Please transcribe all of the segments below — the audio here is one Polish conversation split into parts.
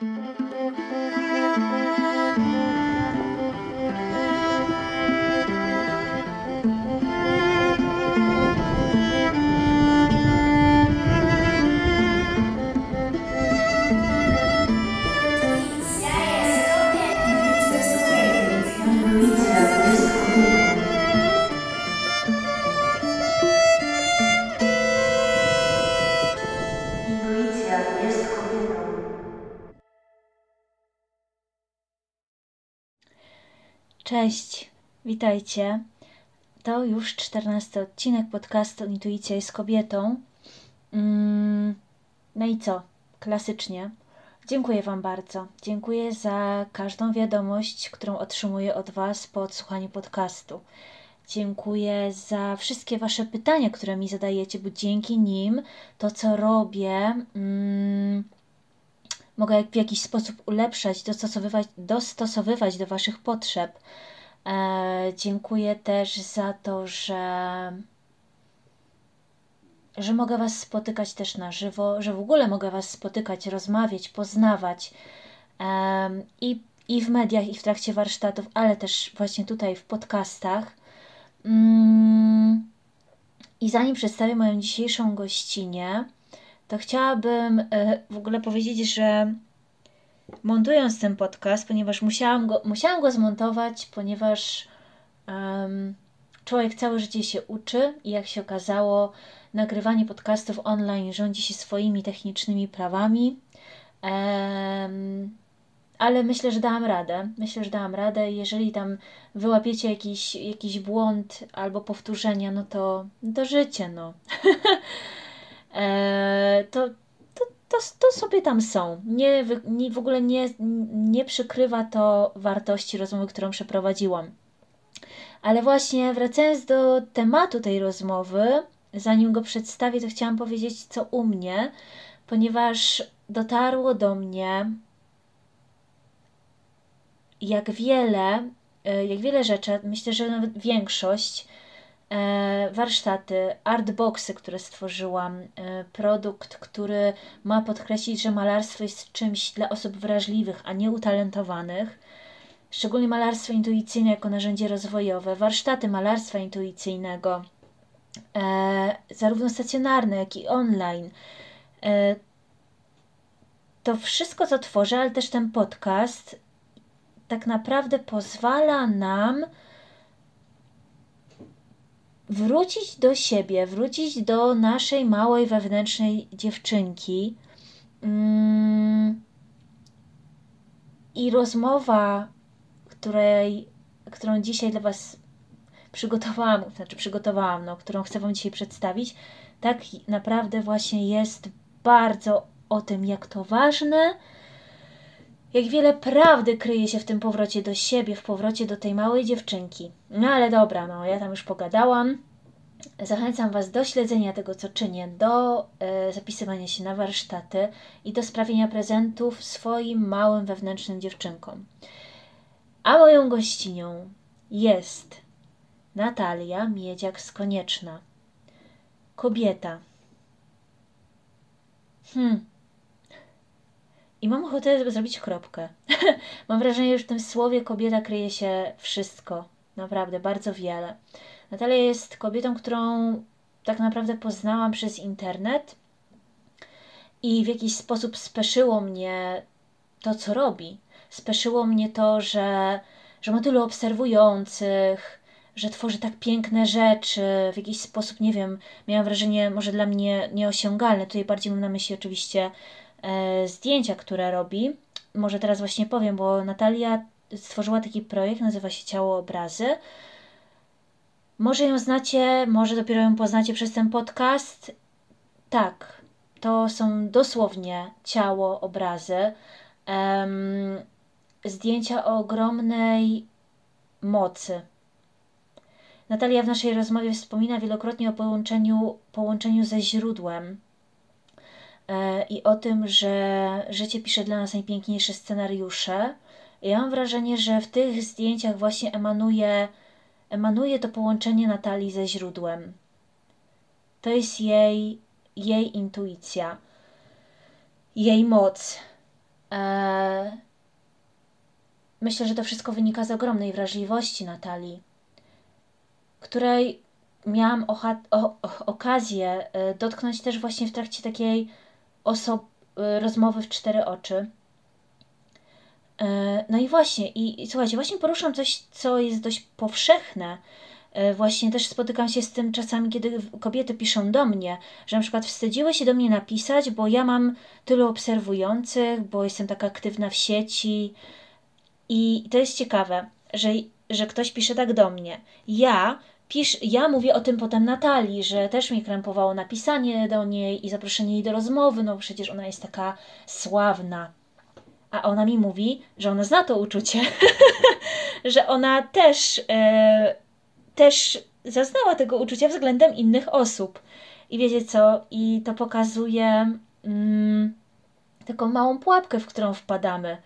Cześć, witajcie. To już czternasty odcinek podcastu Intuicja jest kobietą. Mm, no i co? Klasycznie. Dziękuję Wam bardzo. Dziękuję za każdą wiadomość, którą otrzymuję od Was po odsłuchaniu podcastu. Dziękuję za wszystkie Wasze pytania, które mi zadajecie, bo dzięki nim to, co robię, mm, mogę w jakiś sposób ulepszać, dostosowywać, dostosowywać do Waszych potrzeb. E, dziękuję też za to, że, że mogę Was spotykać też na żywo, że w ogóle mogę Was spotykać, rozmawiać, poznawać i, i w mediach, i w trakcie warsztatów, ale też właśnie tutaj w podcastach. Mm, I zanim przedstawię moją dzisiejszą gościnę, to chciałabym e, w ogóle powiedzieć, że montując ten podcast, ponieważ musiałam go, musiałam go zmontować, ponieważ um, człowiek całe życie się uczy i jak się okazało, nagrywanie podcastów online rządzi się swoimi technicznymi prawami. Um, ale myślę, że dałam radę. Myślę, że dałam radę. Jeżeli tam wyłapiecie jakiś, jakiś błąd albo powtórzenia, no to, no to życie, no. e, to, to, to sobie tam są. Nie, nie, w ogóle nie, nie przykrywa to wartości rozmowy, którą przeprowadziłam. Ale właśnie wracając do tematu tej rozmowy, zanim go przedstawię, to chciałam powiedzieć, co u mnie, ponieważ dotarło do mnie, jak wiele, e, jak wiele rzeczy, myślę, że nawet większość warsztaty, artboxy, które stworzyłam, e, produkt, który ma podkreślić, że malarstwo jest czymś dla osób wrażliwych, a nie utalentowanych. Szczególnie malarstwo intuicyjne jako narzędzie rozwojowe, warsztaty malarstwa intuicyjnego, e, zarówno stacjonarne, jak i online. To wszystko, co tworzę, ale też ten podcast, tak naprawdę pozwala nam wrócić do siebie, wrócić do naszej małej wewnętrznej dziewczynki. Mm. I rozmowa, której, którą dzisiaj dla Was przygotowałam, znaczy przygotowałam, no, którą chcę Wam dzisiaj przedstawić, tak naprawdę właśnie jest bardzo o tym, jak to ważne, jak wiele prawdy kryje się w tym powrocie do siebie, w powrocie do tej małej dziewczynki. No ale dobra, no ja tam już pogadałam. Zachęcam Was do śledzenia tego, co czynię, do e, zapisywania się na warsztaty i do sprawienia prezentów swoim małym wewnętrznym dziewczynkom. A moją gościnią jest Natalia Miedziak z Konieczna. Kobieta. Hmm, i mam ochotę zrobić kropkę. mam wrażenie, że w tym słowie kobieta kryje się wszystko. Naprawdę, bardzo wiele. Natalia jest kobietą, którą tak naprawdę poznałam przez internet i w jakiś sposób speszyło mnie to, co robi. Speszyło mnie to, że, że ma tylu obserwujących, że tworzy tak piękne rzeczy, w jakiś sposób, nie wiem, miałam wrażenie, może dla mnie nieosiągalne. Tutaj bardziej mam na myśli oczywiście zdjęcia, które robi. Może teraz właśnie powiem, bo Natalia stworzyła taki projekt, nazywa się Ciało Obrazy. Może ją znacie, może dopiero ją poznacie przez ten podcast. Tak, to są dosłownie ciało, obrazy. Um, zdjęcia o ogromnej mocy. Natalia w naszej rozmowie wspomina wielokrotnie o połączeniu, połączeniu ze źródłem, E, i o tym, że życie pisze dla nas najpiękniejsze scenariusze. Ja mam wrażenie, że w tych zdjęciach właśnie emanuje, emanuje to połączenie Natalii ze źródłem. To jest jej, jej intuicja, jej moc. E, myślę, że to wszystko wynika z ogromnej wrażliwości Natalii, której miałam okazję e, dotknąć też właśnie w trakcie takiej oso- e, rozmowy w cztery oczy. E, no i właśnie, i, i słuchajcie, właśnie poruszam coś, co jest dość powszechne. Właśnie też spotykam się z tym czasami, kiedy kobiety piszą do mnie, że na przykład wstydziły się do mnie napisać, bo ja mam tylu obserwujących, bo jestem taka aktywna w sieci. I to jest ciekawe, że, że ktoś pisze tak do mnie. Ja pisz, ja mówię o tym potem Natalii, że też mi krępowało napisanie do niej i zaproszenie jej do rozmowy, no przecież ona jest taka sławna. A ona mi mówi, że ona zna to uczucie, że ona też, e, też zaznała tego uczucia względem innych osób. I wiecie co? I to pokazuje mm, taką małą pułapkę, w którą wpadamy.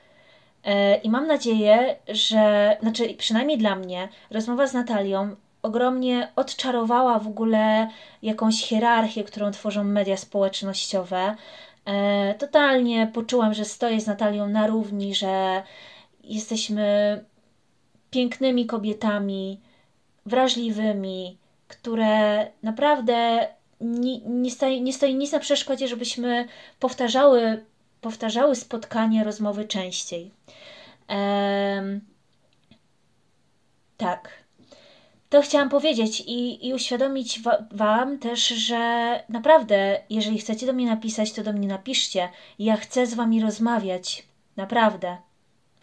E, I mam nadzieję, że, znaczy przynajmniej dla mnie, rozmowa z Natalią ogromnie odczarowała w ogóle jakąś hierarchię, którą tworzą media społecznościowe. E, totalnie poczułam, że stoję z Natalią na równi, że jesteśmy pięknymi kobietami, wrażliwymi, które naprawdę nie, nie, stoi, nie stoi nic na przeszkodzie, żebyśmy powtarzały, powtarzały spotkania, rozmowy częściej. Tak to chciałam powiedzieć i, i uświadomić wa Wam też, że naprawdę, jeżeli chcecie do mnie napisać, to do mnie napiszcie. Ja chcę z Wami rozmawiać. Naprawdę.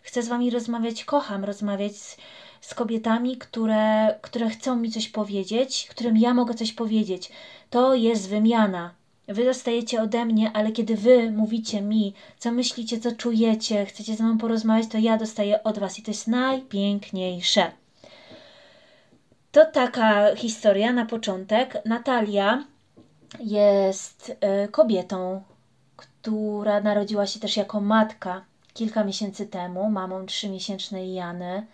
Chcę z Wami rozmawiać, kocham rozmawiać z, z kobietami, które, które chcą mi coś powiedzieć, którym ja mogę coś powiedzieć. To jest wymiana. Wy dostajecie ode mnie, ale kiedy wy mówicie mi, co myślicie, co czujecie, chcecie ze mną porozmawiać, to ja dostaję od was i to jest najpiękniejsze. To taka historia na początek. Natalia jest e, kobietą, która narodziła się też jako matka kilka miesięcy temu, mamą trzymiesięcznej Jany.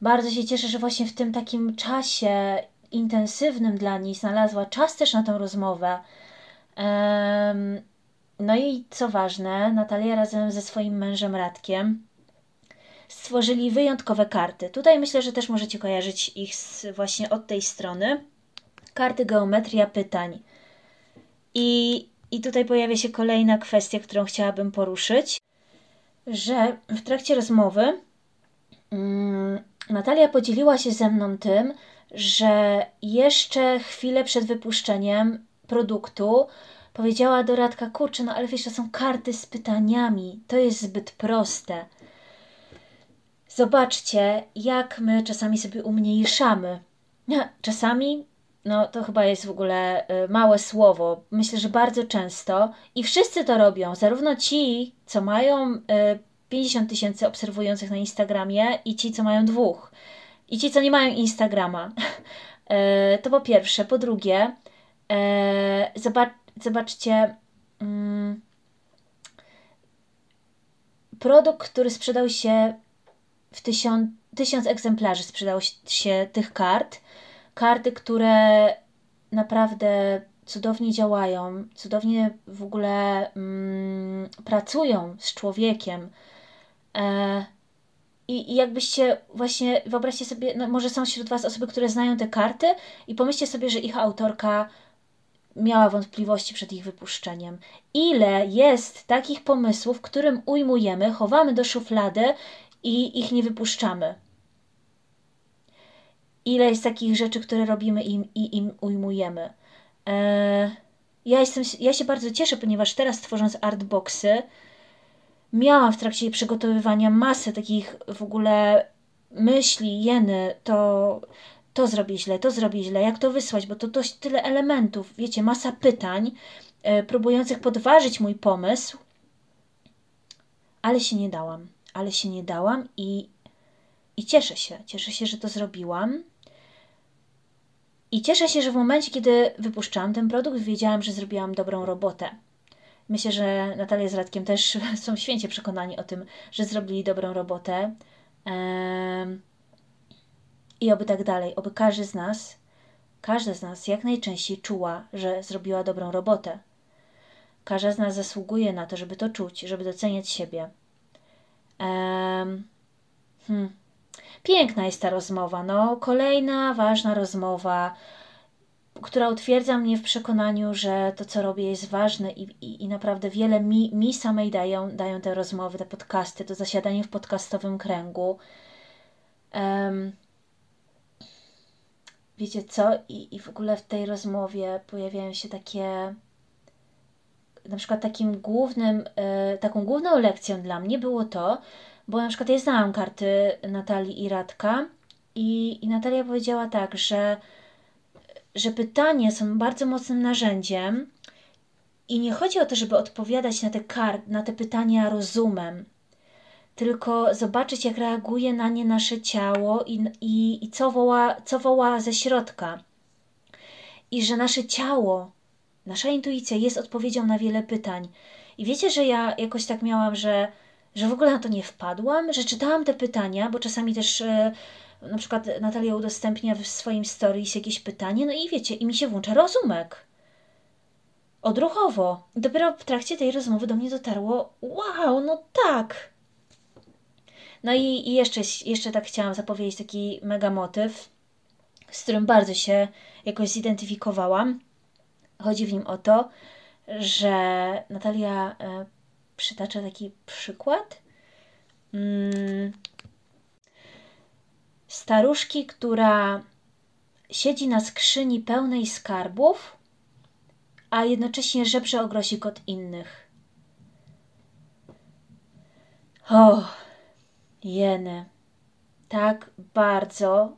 Bardzo się cieszę, że właśnie w tym takim czasie intensywnym dla niej znalazła czas też na tę rozmowę. No i co ważne, Natalia razem ze swoim mężem Radkiem stworzyli wyjątkowe karty. Tutaj myślę, że też możecie kojarzyć ich z, właśnie od tej strony. Karty geometria pytań. I, I tutaj pojawia się kolejna kwestia, którą chciałabym poruszyć, że w trakcie rozmowy mm, Natalia podzieliła się ze mną tym, że jeszcze chwilę przed wypuszczeniem produktu powiedziała do Radka, kurczę, no ale wiesz, to są karty z pytaniami, to jest zbyt proste. Zobaczcie, jak my czasami sobie umniejszamy. Czasami, no to chyba jest w ogóle y, małe słowo. Myślę, że bardzo często i wszyscy to robią, zarówno ci, co mają 50 y, tysięcy obserwujących na Instagramie, i ci, co mają dwóch, i ci, co nie mają Instagrama. Y, to po pierwsze. Po drugie, zobacz, zobaczcie. Mm, produkt, który sprzedał się w tysiąc, tysiąc egzemplarzy sprzedało się tych kart. Karty, które naprawdę cudownie działają, cudownie w ogóle mm, pracują z człowiekiem. E, i, I jakbyście właśnie, wyobraźcie sobie, no może są wśród Was osoby, które znają te karty i pomyślcie sobie, że ich autorka miała wątpliwości przed ich wypuszczeniem. Ile jest takich pomysłów, którym ujmujemy, chowamy do szuflady i ich nie wypuszczamy. Ile jest takich rzeczy, które robimy im, i im ujmujemy. Eee, ja, jestem, ja się bardzo cieszę, ponieważ teraz tworząc artboxy, miałam w trakcie przygotowywania masę takich w ogóle myśli, jeny, to, to zrobię źle, to zrobię źle, jak to wysłać, bo to dość tyle elementów, wiecie, masa pytań, e, próbujących podważyć mój pomysł, ale się nie dałam ale się nie dałam i, i cieszę się. Cieszę się, że to zrobiłam. I cieszę się, że w momencie, kiedy wypuszczałam ten produkt, wiedziałam, że zrobiłam dobrą robotę. Myślę, że Natalia z Radkiem też są święcie przekonani o tym, że zrobili dobrą robotę. I oby tak dalej, oby każdy z nas, każda z nas jak najczęściej czuła, że zrobiła dobrą robotę. Każda z nas zasługuje na to, żeby to czuć, żeby doceniać siebie. Um, hmm. Piękna jest ta rozmowa. No, kolejna ważna rozmowa, która utwierdza mnie w przekonaniu, że to, co robię, jest ważne i, i, i naprawdę wiele mi, mi samej dają, dają te rozmowy, te podcasty, to zasiadanie w podcastowym kręgu. Um, wiecie co? I, I w ogóle w tej rozmowie pojawiają się takie. Na przykład takim głównym, e, taką główną lekcją dla mnie było to, bo na przykład ja znałam karty Natalii i Radka i, i Natalia powiedziała tak, że, że pytania są bardzo mocnym narzędziem i nie chodzi o to, żeby odpowiadać na te, kart, na te pytania rozumem, tylko zobaczyć, jak reaguje na nie nasze ciało i, i, i co, woła, co woła ze środka. I że nasze ciało, nasza intuicja jest odpowiedzią na wiele pytań. I wiecie, że ja jakoś tak miałam, że, że w ogóle na to nie wpadłam, że czytałam te pytania, bo czasami też e, na przykład Natalia udostępnia w swoim stories jakieś pytanie, no i wiecie, i mi się włącza rozumek. Odruchowo. Dopiero w trakcie tej rozmowy do mnie dotarło, wow, no tak, no i, i jeszcze, jeszcze tak chciałam zapowiedzieć taki mega motyw, z którym bardzo się jakoś zidentyfikowałam. Chodzi w nim o to, że Natalia e, przytacza taki przykład. Mm, staruszki, która siedzi na skrzyni pełnej skarbów, a jednocześnie żebrze o grosik od innych. O, Jeny, tak bardzo,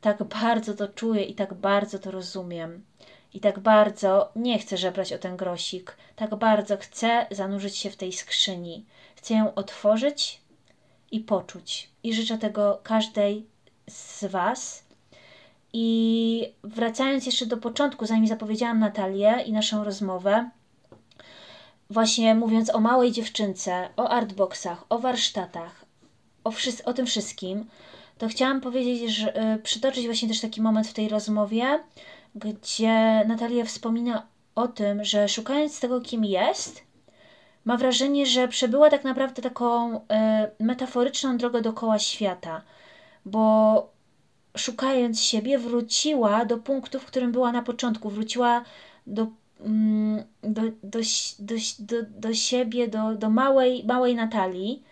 tak bardzo to czuję i tak bardzo to rozumiem. I tak bardzo nie chcę żebrać o ten grosik. Tak bardzo chcę zanurzyć się w tej skrzyni. Chcę ją otworzyć i poczuć. I życzę tego każdej z Was. I wracając jeszcze do początku, zanim zapowiedziałam Natalię i naszą rozmowę, właśnie mówiąc o małej dziewczynce, o artboxach, o warsztatach, o, o tym wszystkim, to chciałam powiedzieć, że y, przytoczyć właśnie też taki moment w tej rozmowie, gdzie Natalia wspomina o tym, że szukając tego, kim jest, ma wrażenie, że przebyła tak naprawdę taką y, metaforyczną drogę dookoła świata, bo szukając siebie, wróciła do punktu, w którym była na początku, wróciła do, mm, do, do, do, do, do siebie, do, do małej, małej Natalii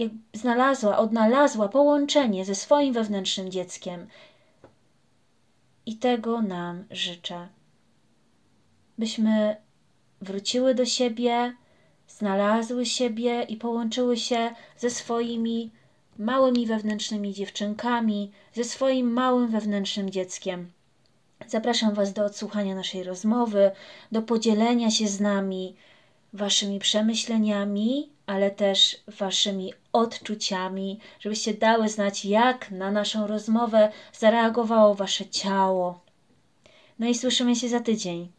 Y, znalazła, odnalazła połączenie ze swoim wewnętrznym dzieckiem. I tego nam życzę. Byśmy wróciły do siebie, znalazły siebie i połączyły się ze swoimi małymi wewnętrznymi dziewczynkami, ze swoim małym wewnętrznym dzieckiem. Zapraszam Was do odsłuchania naszej rozmowy, do podzielenia się z nami waszymi przemyśleniami, ale też waszymi odczuciami, żebyście dały znać, jak na naszą rozmowę zareagowało wasze ciało. No i słyszymy się za tydzień.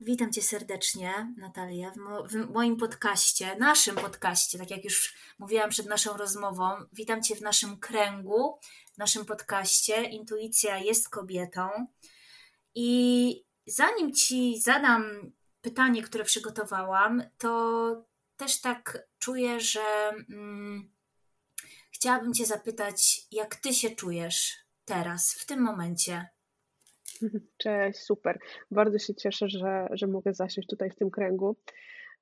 Witam Cię serdecznie, Natalia, w, mo w, moim podcaście, naszym podcaście, tak jak już mówiłam przed naszą rozmową. Witam Cię w naszym kręgu, w naszym podcaście. Intuicja jest kobietą. I zanim Ci zadam pytanie, które przygotowałam, to też tak czuję, że mm, chciałabym Cię zapytać, jak Ty się czujesz teraz, w tym momencie? Cześć, super. Bardzo się cieszę, że, że mogę zasiąść tutaj w tym kręgu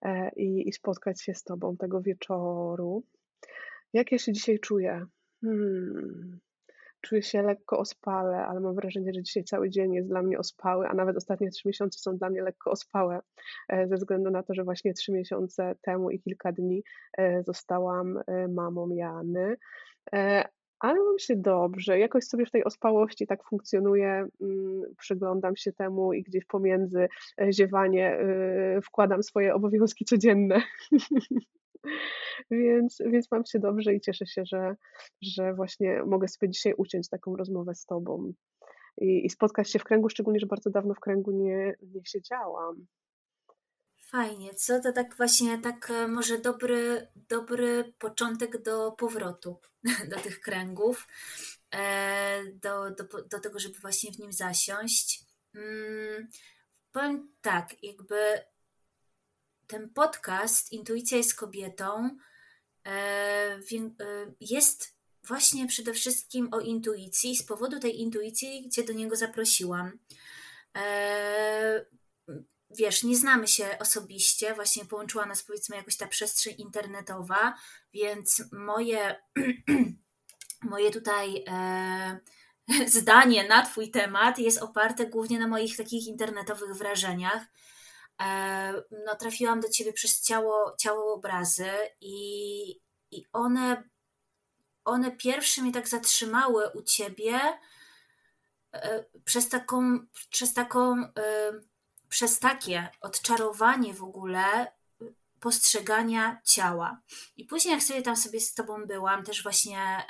e, i, i spotkać się z Tobą tego wieczoru. Jak ja się dzisiaj czuję? Hmm. Czuję się lekko ospale, ale mam wrażenie, że dzisiaj cały dzień jest dla mnie ospały, a nawet ostatnie trzy miesiące są dla mnie lekko ospałe, e, ze względu na to, że właśnie trzy miesiące temu i kilka dni e, zostałam e, mamą Jany. Ale mam się dobrze, jakoś sobie w tej ospałości tak funkcjonuję, mm, przyglądam się temu i gdzieś pomiędzy ziewanie wkładam swoje obowiązki codzienne. więc, więc mam się dobrze i cieszę się, że, że właśnie mogę sobie dzisiaj uciąć taką rozmowę z Tobą i, i spotkać się w kręgu, szczególnie, że bardzo dawno w kręgu nie, nie siedziałam. Fajnie, co to tak właśnie, tak e, może dobry, dobry początek do powrotu do tych kręgów, e, do, do, do tego, żeby właśnie w nim zasiąść. Hmm, powiem tak, jakby ten podcast Intuicja jest kobietą jest właśnie przede wszystkim o intuicji. Z powodu tej intuicji Cię do niego zaprosiłam. Wiesz, nie znamy się osobiście, właśnie połączyła nas powiedzmy jakoś ta przestrzeń internetowa, więc moje, moje tutaj e, zdanie na Twój temat jest oparte głównie na moich takich internetowych wrażeniach. E, no, trafiłam do Ciebie przez ciało, ciało obrazy i, i one, one pierwsze mnie tak zatrzymały u Ciebie e, przez taką, przez taką, e, przez takie odczarowanie w ogóle postrzegania ciała. I później jak sobie tam sobie z Tobą byłam, też właśnie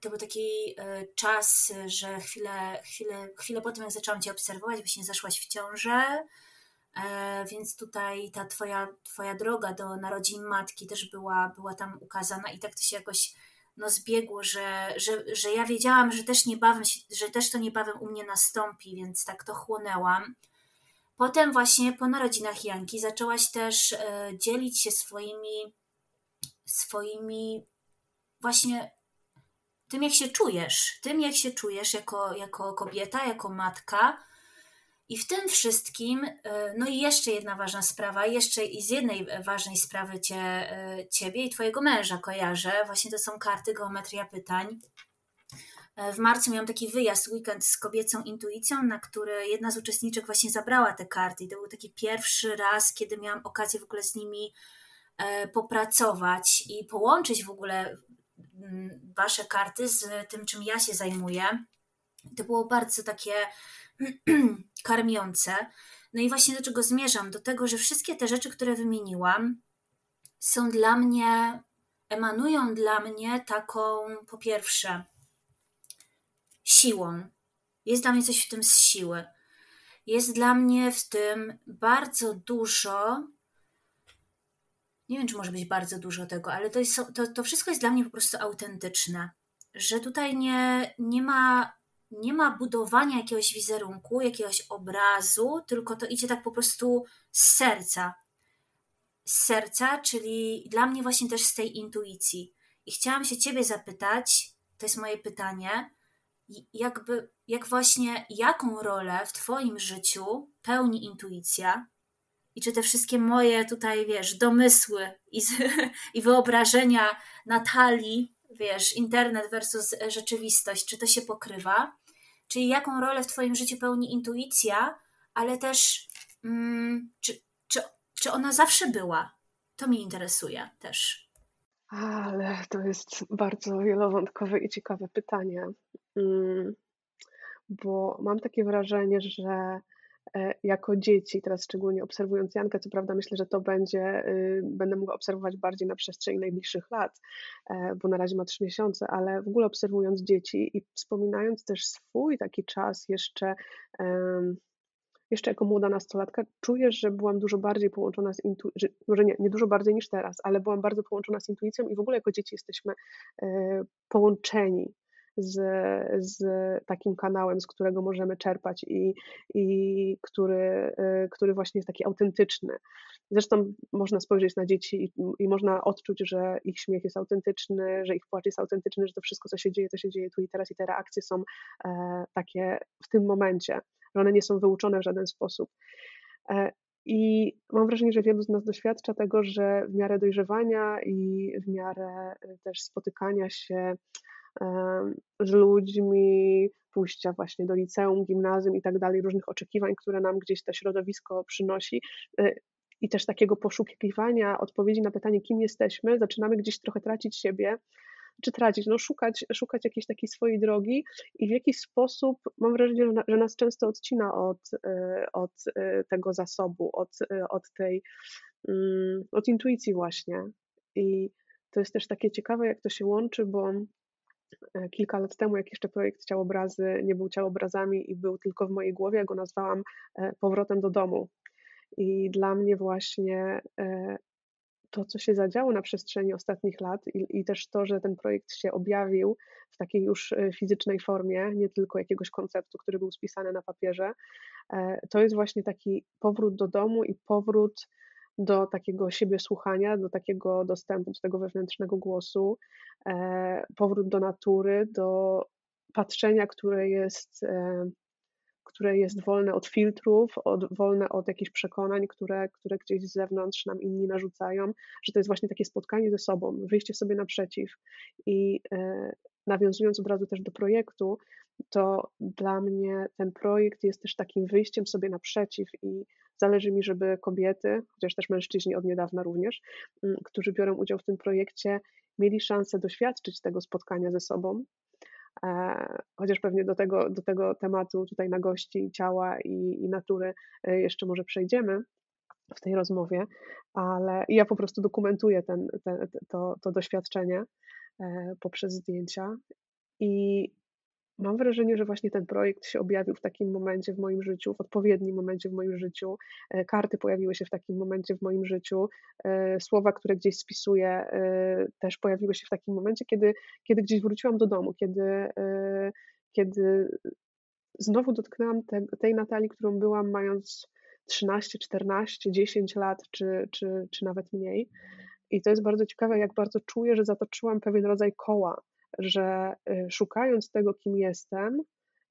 to był taki czas, że chwilę, chwilę, chwilę po tym, jak zaczęłam Cię obserwować, właśnie zaszłaś w ciążę, więc tutaj ta twoja, twoja droga do narodzin matki też była, była tam ukazana i tak to się jakoś no, zbiegło, że, że, że ja wiedziałam, że też niebawem, że też to niebawem u mnie nastąpi, więc tak to chłonęłam. Potem właśnie po narodzinach Janki zaczęłaś też e, dzielić się swoimi swoimi właśnie tym, jak się czujesz, tym, jak się czujesz jako, jako kobieta, jako matka. I w tym wszystkim, e, no i jeszcze jedna ważna sprawa, jeszcze i z jednej ważnej sprawy cię, e, ciebie i twojego męża kojarzę. Właśnie to są karty geometria pytań. E, w marcu miałam taki wyjazd, weekend z kobiecą intuicją, na który jedna z uczestniczek właśnie zabrała te karty. I to był taki pierwszy raz, kiedy miałam okazję w ogóle z nimi popracować i połączyć w ogóle Mm, wasze karty z tym, czym ja się zajmuję. To było bardzo takie karmiące. No i właśnie do czego zmierzam? Do tego, że wszystkie te rzeczy, które wymieniłam, są dla mnie, emanują dla mnie taką, po pierwsze, siłą. Jest dla mnie coś w tym z siły. Jest dla mnie w tym bardzo dużo nie wiem, czy może być bardzo dużo tego, ale to, jest, to, to wszystko jest dla mnie po prostu autentyczne. Że tutaj nie, nie, ma, nie ma budowania jakiegoś wizerunku, jakiegoś obrazu, tylko to idzie tak po prostu z serca. Z serca, czyli dla mnie właśnie też z tej intuicji. I chciałam się Ciebie zapytać, to jest moje pytanie, jakby, jak właśnie, jaką rolę w Twoim życiu pełni intuicja, i czy te wszystkie moje tutaj, wiesz, domysły i, i wyobrażenia Natalii, wiesz, internet versus rzeczywistość, czy to się pokrywa? Czyli jaką rolę w Twoim życiu pełni intuicja, ale też mm, czy, czy, czy ona zawsze była? To mnie interesuje też. Ale to jest bardzo wielowątkowe i ciekawe pytanie, mm, bo mam takie wrażenie, że E, jako dzieci, teraz szczególnie obserwując Jankę, co prawda myślę, że to będzie, y, będę mogła obserwować bardziej na przestrzeni najbliższych lat, e, bo na razie ma trzy miesiące, ale w ogóle obserwując dzieci i wspominając też swój taki czas jeszcze, jeszcze jako młoda nastolatka, czuję, że byłam dużo bardziej połączona z intuicją, może nie, nie dużo bardziej niż teraz, ale byłam bardzo połączona z intuicją i w ogóle jako dzieci jesteśmy e, połączeni z, z takim kanałem, z którego możemy czerpać i, i który, y, który właśnie jest taki autentyczny. Zresztą można spojrzeć na dzieci i, i, można odczuć, że ich śmiech jest autentyczny, że ich płacz jest autentyczny, że to wszystko, co się dzieje, to się dzieje tu i teraz i te reakcje są e, takie w tym momencie, że one nie są wyuczone w żaden sposób. E, I mam wrażenie, że wielu z nas doświadcza tego, że w miarę dojrzewania i w miarę też spotykania się z ludźmi, pójścia właśnie do liceum, gimnazjum i tak dalej, różnych oczekiwań, które nam gdzieś to środowisko przynosi e, i też takiego poszukiwania odpowiedzi na pytanie, kim jesteśmy, zaczynamy gdzieś trochę tracić siebie, czy tracić, no szukać, szukać jakiejś takiej swojej drogi i w jakiś sposób mam wrażenie, że nas często odcina od, e, od e, tego zasobu, od, od tej, mm, od intuicji właśnie. I to jest też takie ciekawe, jak to się łączy, bo kilka lat temu, jak jeszcze projekt Ciałobrazy nie był ciałobrazami i był tylko w mojej głowie, go nazwałam e, powrotem do domu. I dla mnie właśnie e, to, co się zadziało na przestrzeni ostatnich lat i, i, też to, że ten projekt się objawił w takiej już fizycznej formie, nie tylko jakiegoś konceptu, który był spisany na papierze, to jest właśnie taki powrót do domu i powrót do takiego siebie słuchania, do takiego dostępu do tego wewnętrznego głosu, e, powrót do natury, do patrzenia, które jest, e, które jest wolne od filtrów, od, wolne od jakichś przekonań, które, które gdzieś z zewnątrz nam inni narzucają, że to jest właśnie takie spotkanie ze sobą, wyjście sobie naprzeciw. I e, nawiązując od razu też do projektu, to dla mnie ten projekt jest też takim wyjściem sobie naprzeciw i zależy mi, żeby kobiety, chociaż też mężczyźni od niedawna również, którzy biorą udział w tym projekcie, mieli szansę doświadczyć tego spotkania ze sobą. E, chociaż pewnie do tego, do tego tematu tutaj na gości ciała i, i natury e, jeszcze może przejdziemy w tej rozmowie, ale ja po prostu dokumentuję ten, to, to doświadczenie e, poprzez zdjęcia i Mam wrażenie, że właśnie ten projekt się objawił w takim momencie w moim życiu, w odpowiednim momencie w moim życiu. E, karty pojawiły się w takim momencie w moim życiu. E, słowa, które gdzieś spisuję, e, też pojawiły się w takim momencie, kiedy, kiedy gdzieś wróciłam do domu, kiedy, kiedy znowu dotknęłam te, tej Natalii, którą byłam mając 13, 14, 10 lat, czy, czy, czy nawet mniej. I to jest bardzo ciekawe, jak bardzo czuję, że zatoczyłam pewien rodzaj koła że y, szukając tego, kim jestem,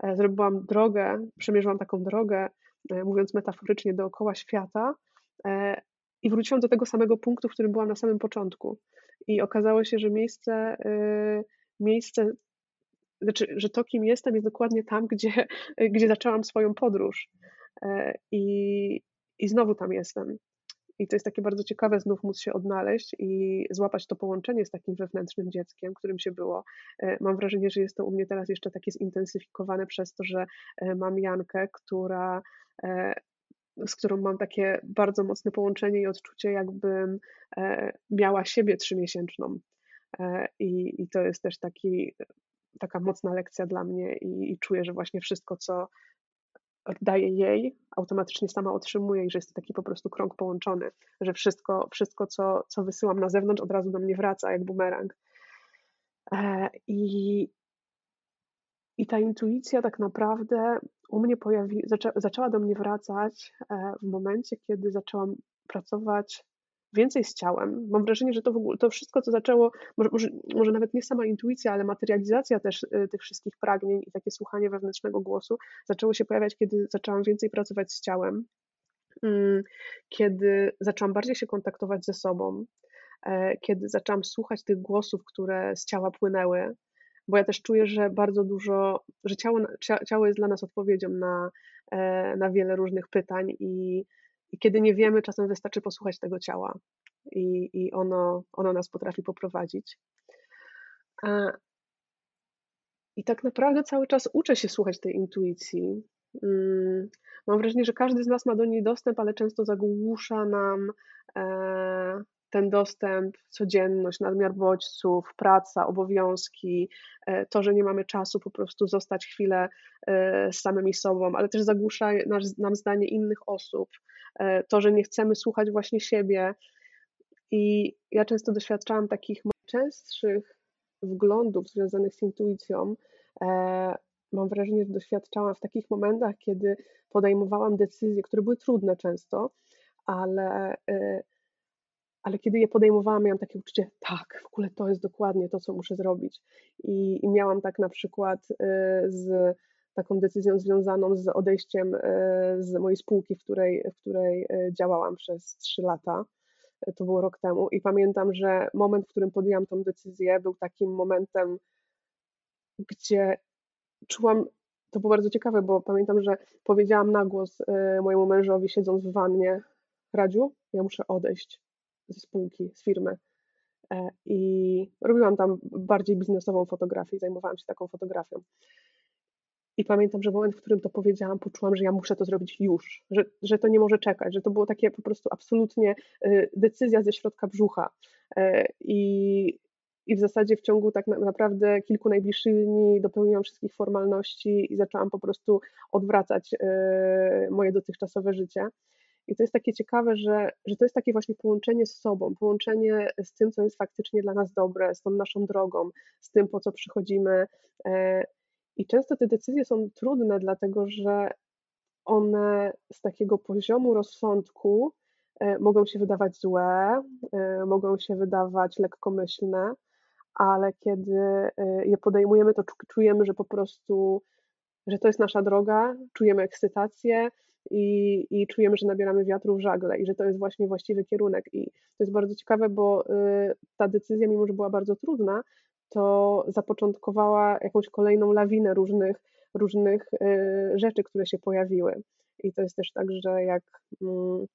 e, zrobiłam drogę, przemierzyłam taką drogę, e, mówiąc metaforycznie, dookoła świata e, i wróciłam do tego samego punktu, w którym byłam na samym początku. I okazało się, że miejsce, y, miejsce znaczy, że to, kim jestem, jest dokładnie tam, gdzie, gdzie zaczęłam swoją podróż. I, I znowu tam jestem. I to jest takie bardzo ciekawe znów móc się odnaleźć i złapać to połączenie z takim wewnętrznym dzieckiem, którym się było. E, mam wrażenie, że jest to u mnie teraz jeszcze takie zintensyfikowane przez to, że e, mam Jankę, która e, z którą mam takie bardzo mocne połączenie i odczucie, jakbym miała siebie trzymiesięczną. I, i to jest też taki, taka mocna lekcja dla mnie i, i czuję, że właśnie wszystko, co, daję jej, automatycznie sama otrzymuję i że jest to taki po prostu krąg połączony, że wszystko, wszystko co, co wysyłam na zewnątrz, od razu do mnie wraca jak bumerang. E, I, i ta intuicja tak naprawdę u mnie pojawi, zaczę, zaczęła do mnie wracać e, w momencie, kiedy zaczęłam pracować więcej z ciałem. Mam wrażenie, że to w ogóle, to wszystko, co zaczęło, może, może, może nawet nie sama intuicja, ale materializacja też y, tych wszystkich pragnień i takie słuchanie wewnętrznego głosu zaczęło się pojawiać, kiedy zaczęłam więcej pracować z ciałem, mm, kiedy zaczęłam bardziej się kontaktować ze sobą, e, kiedy zaczęłam słuchać tych głosów, które z ciała płynęły, bo ja też czuję, że bardzo dużo, że ciało, ciało jest dla nas odpowiedzią na, e, na wiele różnych pytań i i kiedy nie wiemy, czasem wystarczy posłuchać tego ciała i, i ono, ono nas potrafi poprowadzić. I tak naprawdę cały czas uczę się słuchać tej intuicji. Mm, mam wrażenie, że każdy z nas ma do niej dostęp, ale często zagłusza nam e, ten dostęp, codzienność, nadmiar bodźców, praca, obowiązki, e, to, że nie mamy czasu po prostu zostać chwilę e, z samymi sobą, ale też zagłusza nam zdanie innych osób, to, że nie chcemy słuchać właśnie siebie. I ja często doświadczałam takich częstszych wglądów związanych z intuicją. Mam wrażenie, że doświadczałam w takich momentach, kiedy podejmowałam decyzje, które były trudne często, ale ale kiedy je podejmowałam, miałam takie uczucie, tak, w ogóle to jest dokładnie to, co muszę zrobić. I, i miałam tak na przykład z taką decyzją związaną z odejściem y, z mojej spółki, w której, w której y, działałam przez trzy lata. To było rok temu. I pamiętam, że moment, w którym podjęłam tą decyzję, był takim momentem, gdzie czułam, to było bardzo ciekawe, bo pamiętam, że powiedziałam na głos mojemu mężowi, siedząc w wannie, Radziu, ja muszę odejść ze spółki, z firmy. E, I robiłam tam bardziej biznesową fotografię, zajmowałam się taką fotografią. I pamiętam, że moment, w którym to powiedziałam, poczułam, że ja muszę to zrobić już, że, że to nie może czekać, że to było takie po prostu absolutnie e, decyzja ze środka brzucha. E, I, i w zasadzie w ciągu tak naprawdę kilku najbliższych dni dopełniłam wszystkich formalności i zaczęłam po prostu odwracać moje dotychczasowe życie. I to jest takie ciekawe, że, że to jest takie właśnie połączenie z sobą, połączenie z tym, co jest faktycznie dla nas dobre, z tą naszą drogą, z tym, po co przychodzimy. E, I często te decyzje są trudne, dlatego że one z takiego poziomu rozsądku mogą się wydawać złe, mogą się wydawać lekkomyślne, ale kiedy je podejmujemy, to czujemy, że po prostu, że to jest nasza droga, czujemy ekscytację, i, i czujemy, że nabieramy wiatru w żagle i że to jest właśnie właściwy kierunek. I to jest bardzo ciekawe, bo ta decyzja, mimo że była bardzo trudna, to zapoczątkowała jakąś kolejną lawinę różnych, różnych y, rzeczy, które się pojawiły. I to jest też tak, że jak, mm,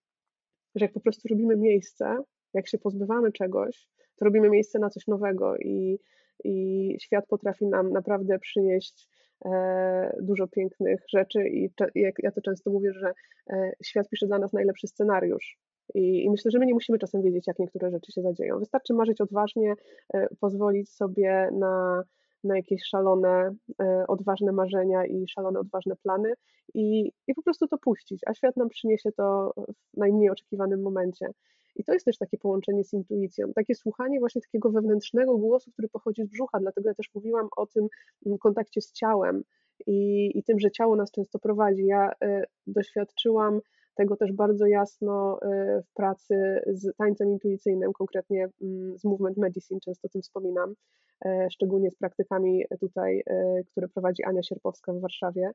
że jak po prostu robimy miejsce, jak się pozbywamy czegoś, to robimy miejsce na coś nowego i, i świat potrafi nam naprawdę przynieść E, dużo pięknych rzeczy i ja to często mówię, że e, świat pisze dla nas najlepszy scenariusz. I, I, myślę, że my nie musimy czasem wiedzieć, jak niektóre rzeczy się zadzieją. Wystarczy marzyć odważnie, e, pozwolić sobie na, na jakieś szalone, odważne marzenia i szalone, odważne plany i, i po prostu to puścić, a świat nam przyniesie to w najmniej oczekiwanym momencie. I to jest też takie połączenie z intuicją, takie słuchanie właśnie takiego wewnętrznego głosu, który pochodzi z brzucha. Dlatego ja też mówiłam o tym mm, kontakcie z ciałem i, i tym, że ciało nas często prowadzi. Ja y, doświadczyłam tego też bardzo jasno y, w pracy z tańcem intuicyjnym, konkretnie y, z Movement Medicine, często o tym wspominam, y, szczególnie z praktykami tutaj, y, które prowadzi Ania Sierpowska w Warszawie.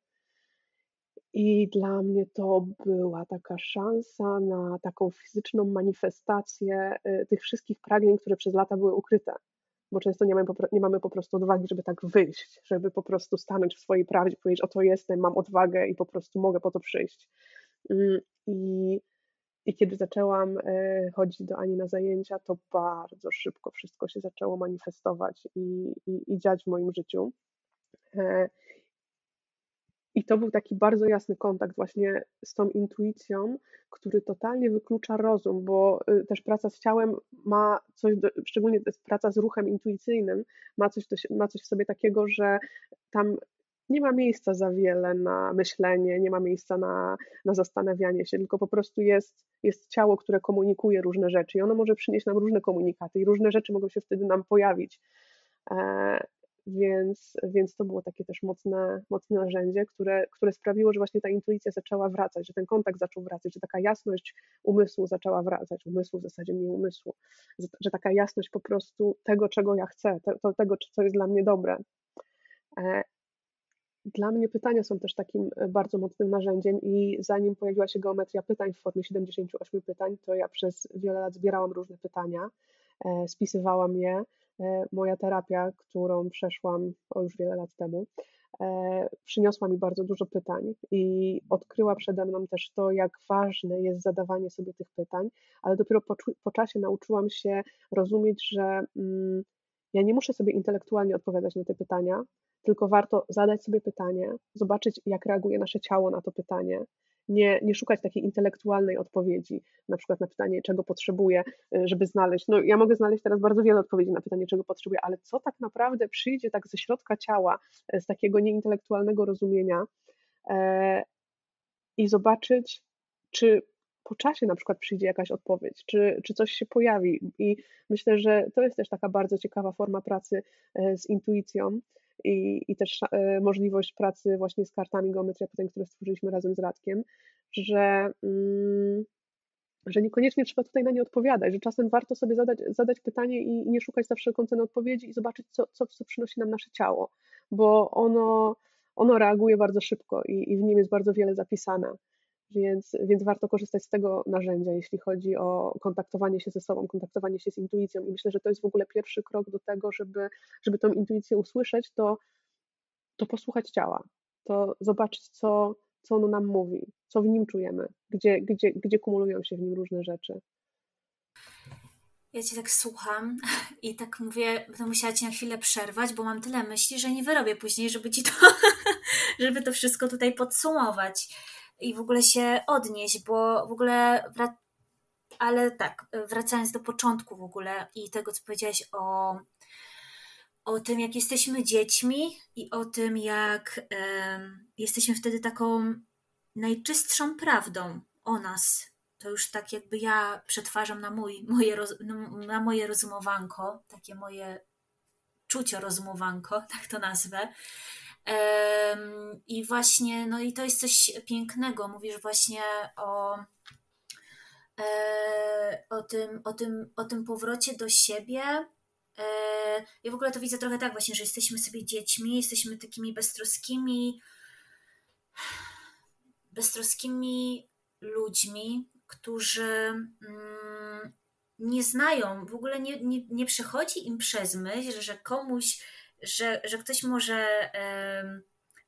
I dla mnie to była taka szansa na taką fizyczną manifestację y, tych wszystkich pragnień, które przez lata były ukryte. Bo często nie mamy, nie mamy po prostu odwagi, żeby tak wyjść, żeby po prostu stanąć w swojej prawdzie, powiedzieć: Oto jestem, mam odwagę i po prostu mogę po to przyjść. Mm, I, i kiedy zaczęłam y, chodzić do Ani na zajęcia, to bardzo szybko wszystko się zaczęło manifestować i, i, i dziać w moim życiu. E, i to był taki bardzo jasny kontakt właśnie z tą intuicją, który totalnie wyklucza rozum, bo y, też praca z ciałem ma coś, do, szczególnie praca z ruchem intuicyjnym, ma coś, ma coś w sobie takiego, że tam nie ma miejsca za wiele na myślenie, nie ma miejsca na, na zastanawianie się, tylko po prostu jest, jest ciało, które komunikuje różne rzeczy i ono może przynieść nam różne komunikaty i różne rzeczy mogą się wtedy nam pojawić. E, więc, więc to było takie też mocne, mocne narzędzie, które, które sprawiło, że właśnie ta intuicja zaczęła wracać, że ten kontakt zaczął wracać, że taka jasność umysłu zaczęła wracać, umysłu w zasadzie nie umysłu, że, taka jasność po prostu tego, czego ja chcę, te, tego, co jest dla mnie dobre. Dla mnie pytania są też takim e, bardzo mocnym narzędziem i zanim pojawiła się geometria pytań w formie 78 pytań, to ja przez wiele lat zbierałam różne pytania, e, spisywałam je, E, moja terapia, którą przeszłam o już wiele lat temu, przyniosła mi bardzo dużo pytań i odkryła przede mną też to, jak ważne jest zadawanie sobie tych pytań, ale dopiero po, po czasie nauczyłam się rozumieć, że mm, ja nie muszę sobie intelektualnie odpowiadać na te pytania, tylko warto zadać sobie pytanie, zobaczyć, jak reaguje nasze ciało na to pytanie, nie, nie szukać takiej intelektualnej odpowiedzi, na przykład na pytanie, czego potrzebuję, y, żeby znaleźć. No, ja mogę znaleźć teraz bardzo wiele odpowiedzi na pytanie, czego potrzebuję, ale co tak naprawdę przyjdzie tak ze środka ciała, y, z takiego nieintelektualnego rozumienia e, i zobaczyć, czy po czasie na przykład przyjdzie jakaś odpowiedź, czy, czy coś się pojawi. I myślę, że to jest też taka bardzo ciekawa forma pracy e, z intuicją i, i też e, możliwość pracy właśnie z kartami geometria pytań, które stworzyliśmy razem z Radkiem, że, mm, że niekoniecznie trzeba tutaj na nie odpowiadać, że czasem warto sobie zadać, zadać pytanie i nie szukać za wszelką cenę odpowiedzi i zobaczyć, co, co, co przynosi nam nasze ciało, bo ono, ono reaguje bardzo szybko i, i w nim jest bardzo wiele zapisane więc, więc warto korzystać z tego narzędzia, jeśli chodzi o kontaktowanie się ze sobą, kontaktowanie się z intuicją. I myślę, że to jest w ogóle pierwszy krok do tego, żeby, żeby tą intuicję usłyszeć, to, to posłuchać ciała, to zobaczyć, co, co ono nam mówi, co w nim czujemy, gdzie, gdzie, gdzie kumulują się w nim różne rzeczy. Ja cię tak słucham i tak mówię, będę musiała ci na chwilę przerwać, bo mam tyle myśli, że nie wyrobię później, żeby ci to, żeby to wszystko tutaj podsumować i w ogóle się odnieść, bo w ogóle. Ale tak, wracając do początku w ogóle i tego, co powiedziałeś o, o tym, jak jesteśmy dziećmi i o tym, jak jesteśmy wtedy taką najczystszą prawdą o nas. To już tak jakby ja przetwarzam na, mój, moje, roz, na moje rozumowanko, takie moje czucio rozumowanko, tak to nazwę. I właśnie, no i to jest coś pięknego. Mówisz właśnie o, e, o, tym, o, tym, o tym powrocie do siebie. E, ja w ogóle to widzę trochę tak właśnie, że jesteśmy sobie dziećmi, jesteśmy takimi beztroskimi, beztroskimi ludźmi, którzy mm, nie znają, w ogóle nie, nie, nie przechodzi im przez myśl, że komuś, że, że ktoś może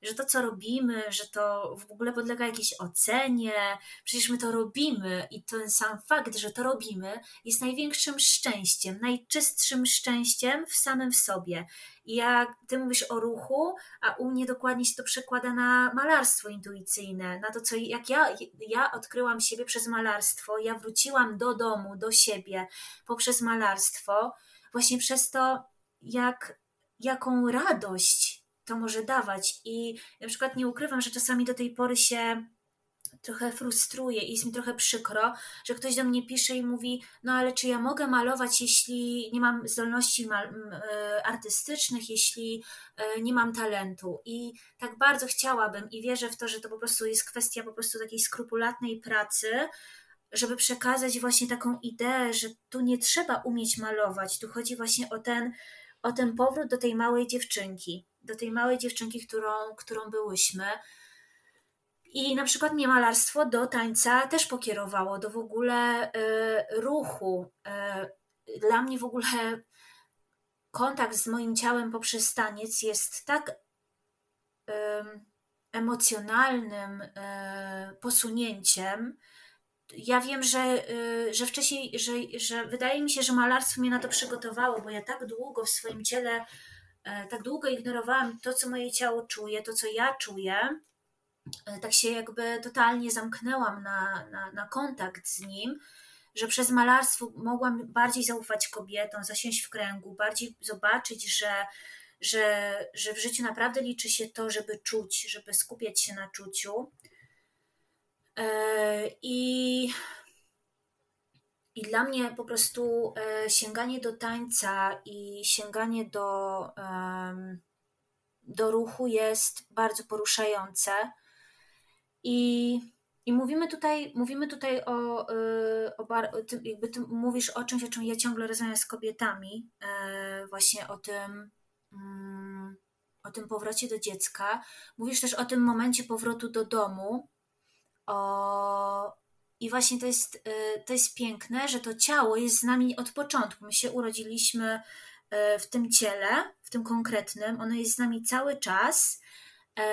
że to, co robimy, że to w ogóle podlega jakiejś ocenie, przecież my to robimy i ten sam fakt, że to robimy, jest największym szczęściem, najczystszym szczęściem w samym sobie. I jak ty mówisz o ruchu, a u mnie dokładnie się to przekłada na malarstwo intuicyjne, na to, co jak ja, ja odkryłam siebie przez malarstwo, ja wróciłam do domu, do siebie poprzez malarstwo, właśnie przez to, jak, jaką radość to może dawać. I na przykład nie ukrywam, że czasami do tej pory się trochę frustruje i jest mi trochę przykro, że ktoś do mnie pisze i mówi, no ale czy ja mogę malować, jeśli nie mam zdolności e, artystycznych, jeśli e, nie mam talentu. I tak bardzo chciałabym i wierzę w to, że to po prostu jest kwestia po prostu takiej skrupulatnej pracy, żeby przekazać właśnie taką ideę, że tu nie trzeba umieć malować, tu chodzi właśnie o ten, o ten powrót do tej małej dziewczynki do tej małej dziewczynki, którą, którą byłyśmy. I na przykład mnie malarstwo do tańca też pokierowało, do w ogóle y, ruchu. Y, dla mnie w ogóle kontakt z moim ciałem poprzez taniec jest tak y, emocjonalnym posunięciem. Ja wiem, że, że wcześniej, że, że wydaje mi się, że malarstwo mnie na to przygotowało, bo ja tak długo w swoim ciele E, tak długo ignorowałam to, co moje ciało czuje, to, co ja czuję, e, tak się jakby totalnie zamknęłam na, na, na kontakt z nim, że przez malarstwo mogłam bardziej zaufać kobietom, zasiąść w kręgu, bardziej zobaczyć, że, że, że w życiu naprawdę liczy się to, żeby czuć, żeby skupiać się na czuciu. E, I i dla mnie po prostu e, sięganie do tańca i sięganie do, do ruchu jest bardzo poruszające. I, i mówimy tutaj, mówimy tutaj o, e, o, o tym, jakby ty mówisz o czymś, o czym ja ciągle rozmawiam z kobietami, właśnie o tym, mm, o tym powrocie do dziecka. Mówisz też o tym momencie powrotu do domu, o, i właśnie to jest, y, to jest piękne, że to ciało jest z nami od początku. My się urodziliśmy y, w tym ciele, w tym konkretnym, ono jest z nami cały czas. Y,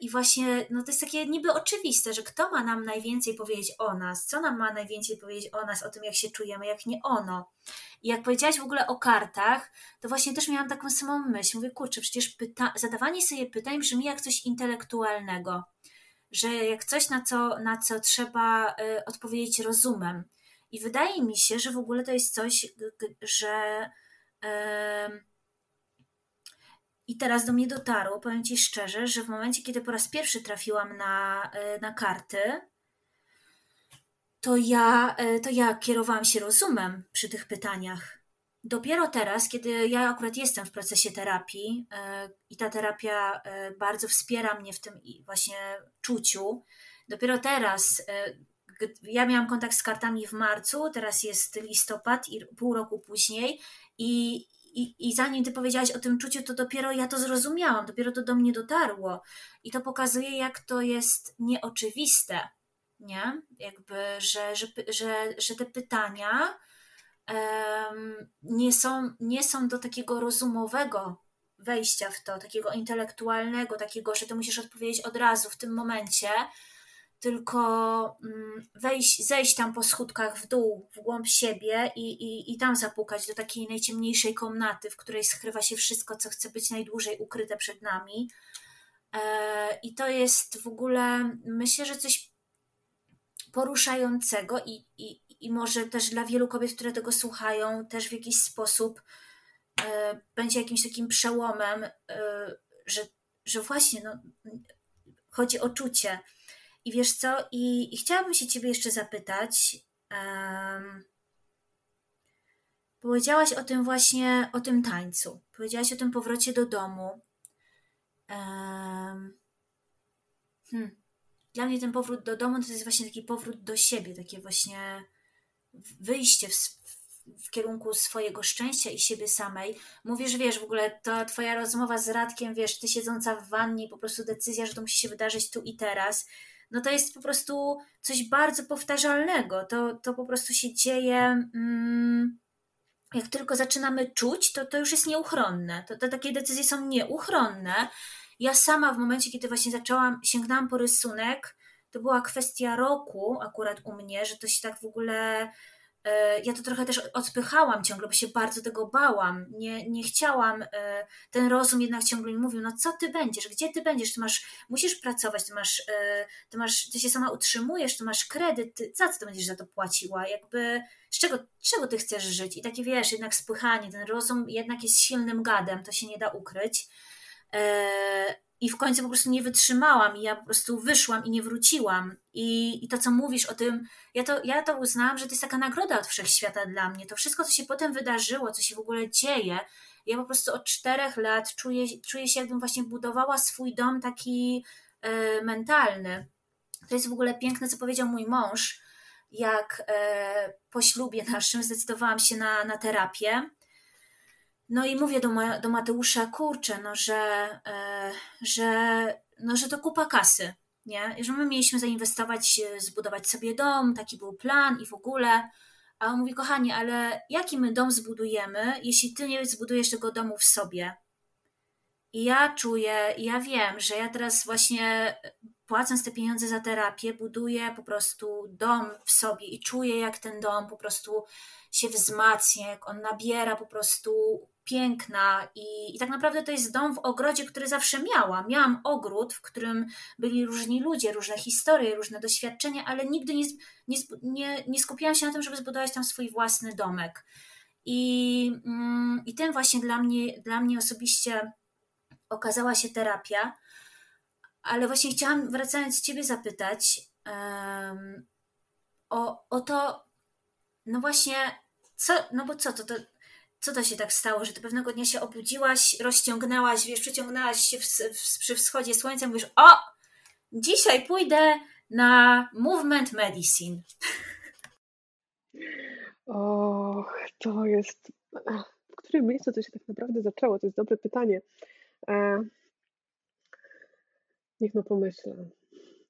I właśnie no to jest takie niby oczywiste, że kto ma nam najwięcej powiedzieć o nas, co nam ma najwięcej powiedzieć o nas, o tym, jak się czujemy, jak nie ono. I jak powiedziałaś w ogóle o kartach, to właśnie też miałam taką samą myśl. Mówię, kurczę, przecież pyta- zadawanie sobie pytań brzmi jak coś intelektualnego że jak coś, na co, na co trzeba y, odpowiedzieć rozumem. I wydaje mi się, że w ogóle to jest coś, że. I teraz do mnie dotarło, powiem Ci szczerze, że w momencie, kiedy po raz pierwszy trafiłam na, y, na karty, to ja, y, to ja kierowałam się rozumem przy tych pytaniach. Dopiero teraz, kiedy ja akurat jestem w procesie terapii e, i ta terapia e, bardzo wspiera mnie w tym właśnie czuciu, dopiero teraz e, ja miałam kontakt z kartami w marcu, teraz jest listopad i pół roku później i, i, I zanim ty powiedziałaś o tym czuciu, to dopiero ja to zrozumiałam, dopiero to do mnie dotarło. I to pokazuje, jak to jest nieoczywiste, nie? Jakby, że, że, że, że te pytania nie są, nie są do takiego rozumowego wejścia w to, takiego intelektualnego, takiego, że ty musisz odpowiedzieć od razu w tym momencie, tylko mm, wejść, zejść tam po schódkach w dół, w głąb siebie i, i, i tam zapukać do takiej najciemniejszej komnaty, w której skrywa się wszystko, co chce być najdłużej ukryte przed nami. E, I to jest w ogóle, myślę, że coś poruszającego i, i, i może też dla wielu kobiet, które tego słuchają, też w jakiś sposób e, będzie jakimś takim przełomem, e, że, że właśnie no, chodzi o czucie. I wiesz co? I, i chciałabym się ciebie jeszcze zapytać. Um, powiedziałaś o tym właśnie, o tym tańcu. Powiedziałaś o tym powrocie do domu. Um, hmm. Dla mnie ten powrót do domu to jest właśnie taki powrót do siebie, takie właśnie wyjście w, w kierunku swojego szczęścia i siebie samej. Mówisz, wiesz, w ogóle ta twoja rozmowa z Radkiem, wiesz, ty siedząca w wannie, po prostu decyzja, że to musi się wydarzyć tu i teraz, no to jest po prostu coś bardzo powtarzalnego. To, to po prostu się dzieje. Mm, jak tylko zaczynamy czuć, to to już jest nieuchronne. To, to takie decyzje są nieuchronne. Ja sama w momencie, kiedy właśnie zaczęłam, sięgnęłam po rysunek, to była kwestia roku akurat u mnie, że to się tak w ogóle E, ja to trochę też odpychałam ciągle, bo się bardzo tego bałam. Nie, nie chciałam, e, ten rozum jednak ciągle mi mówił, no co ty będziesz, gdzie ty będziesz, ty masz, musisz pracować, ty masz, e, ty masz, ty się sama utrzymujesz, ty masz kredyt, ty, za co ty będziesz za to płaciła, jakby, z czego, czego ty chcesz żyć? I takie wiesz, jednak spychanie, ten rozum jednak jest silnym gadem, to się nie da ukryć. I w końcu po prostu nie wytrzymałam i ja po prostu wyszłam i nie wróciłam. I, i to, co mówisz o tym, ja to, ja to uznałam, że to jest taka nagroda od wszechświata dla mnie. To wszystko, co się potem wydarzyło, co się w ogóle dzieje, ja po prostu od czterech lat czuję, czuję się, jakbym właśnie budowała swój dom taki e, mentalny. To jest w ogóle piękne, co powiedział mój mąż, jak e, po ślubie naszym zdecydowałam się na, na terapię no i mówię do, do Mateusza, kurczę, no że, e, że, no, że to kupa kasy, nie? Że my mieliśmy zainwestować, e, zbudować sobie dom, taki był plan i w ogóle. A on mówi, kochanie, ale jaki my dom zbudujemy, jeśli ty nie zbudujesz tego domu w sobie? I ja czuję, ja wiem, że ja teraz właśnie płacąc te pieniądze za terapię, buduję po prostu dom w sobie i czuję, jak ten dom po prostu się wzmacnia, jak on nabiera po prostu piękna i, i tak naprawdę to jest dom w ogrodzie, który zawsze miałam. Miałam ogród, w którym byli różni ludzie, różne historie, różne doświadczenia, ale nigdy nie, nie, nie, nie skupiałam się na tym, żeby zbudować tam swój własny domek. I, mm, i tym właśnie dla mnie, dla mnie osobiście okazała się terapia. Ale właśnie chciałam, wracając Ciebie, zapytać um, o, o to, no właśnie, co, no bo co to, to co to się tak stało, że ty pewnego dnia się obudziłaś, rozciągnęłaś, wiesz, przyciągnęłaś się w, w, przy wschodzie słońca mówisz, o, dzisiaj pójdę na movement medicine. Och, to jest... W którym miejscu to się tak naprawdę zaczęło? To jest dobre pytanie. E... Niech no pomyślę.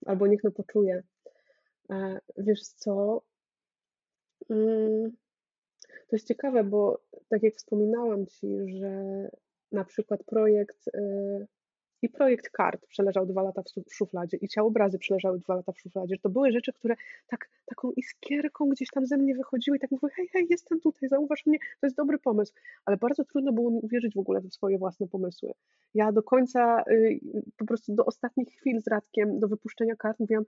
Albo niech no poczuje. E... Wiesz co? Mm to jest ciekawe, bo tak jak wspominałam Ci, że na przykład projekt y, i projekt kart przeleżał dwa lata w szufladzie i ciałobrazy przeleżały dwa lata w szufladzie, to były rzeczy, które tak, taką iskierką gdzieś tam ze mnie wychodziły i tak mówiły, hej, hej, jestem tutaj, zauważ mnie, to jest dobry pomysł, ale bardzo trudno było mi uwierzyć w ogóle w swoje własne pomysły. Ja do końca, y, po prostu do ostatnich chwil z Radkiem, do wypuszczenia kart mówiłam,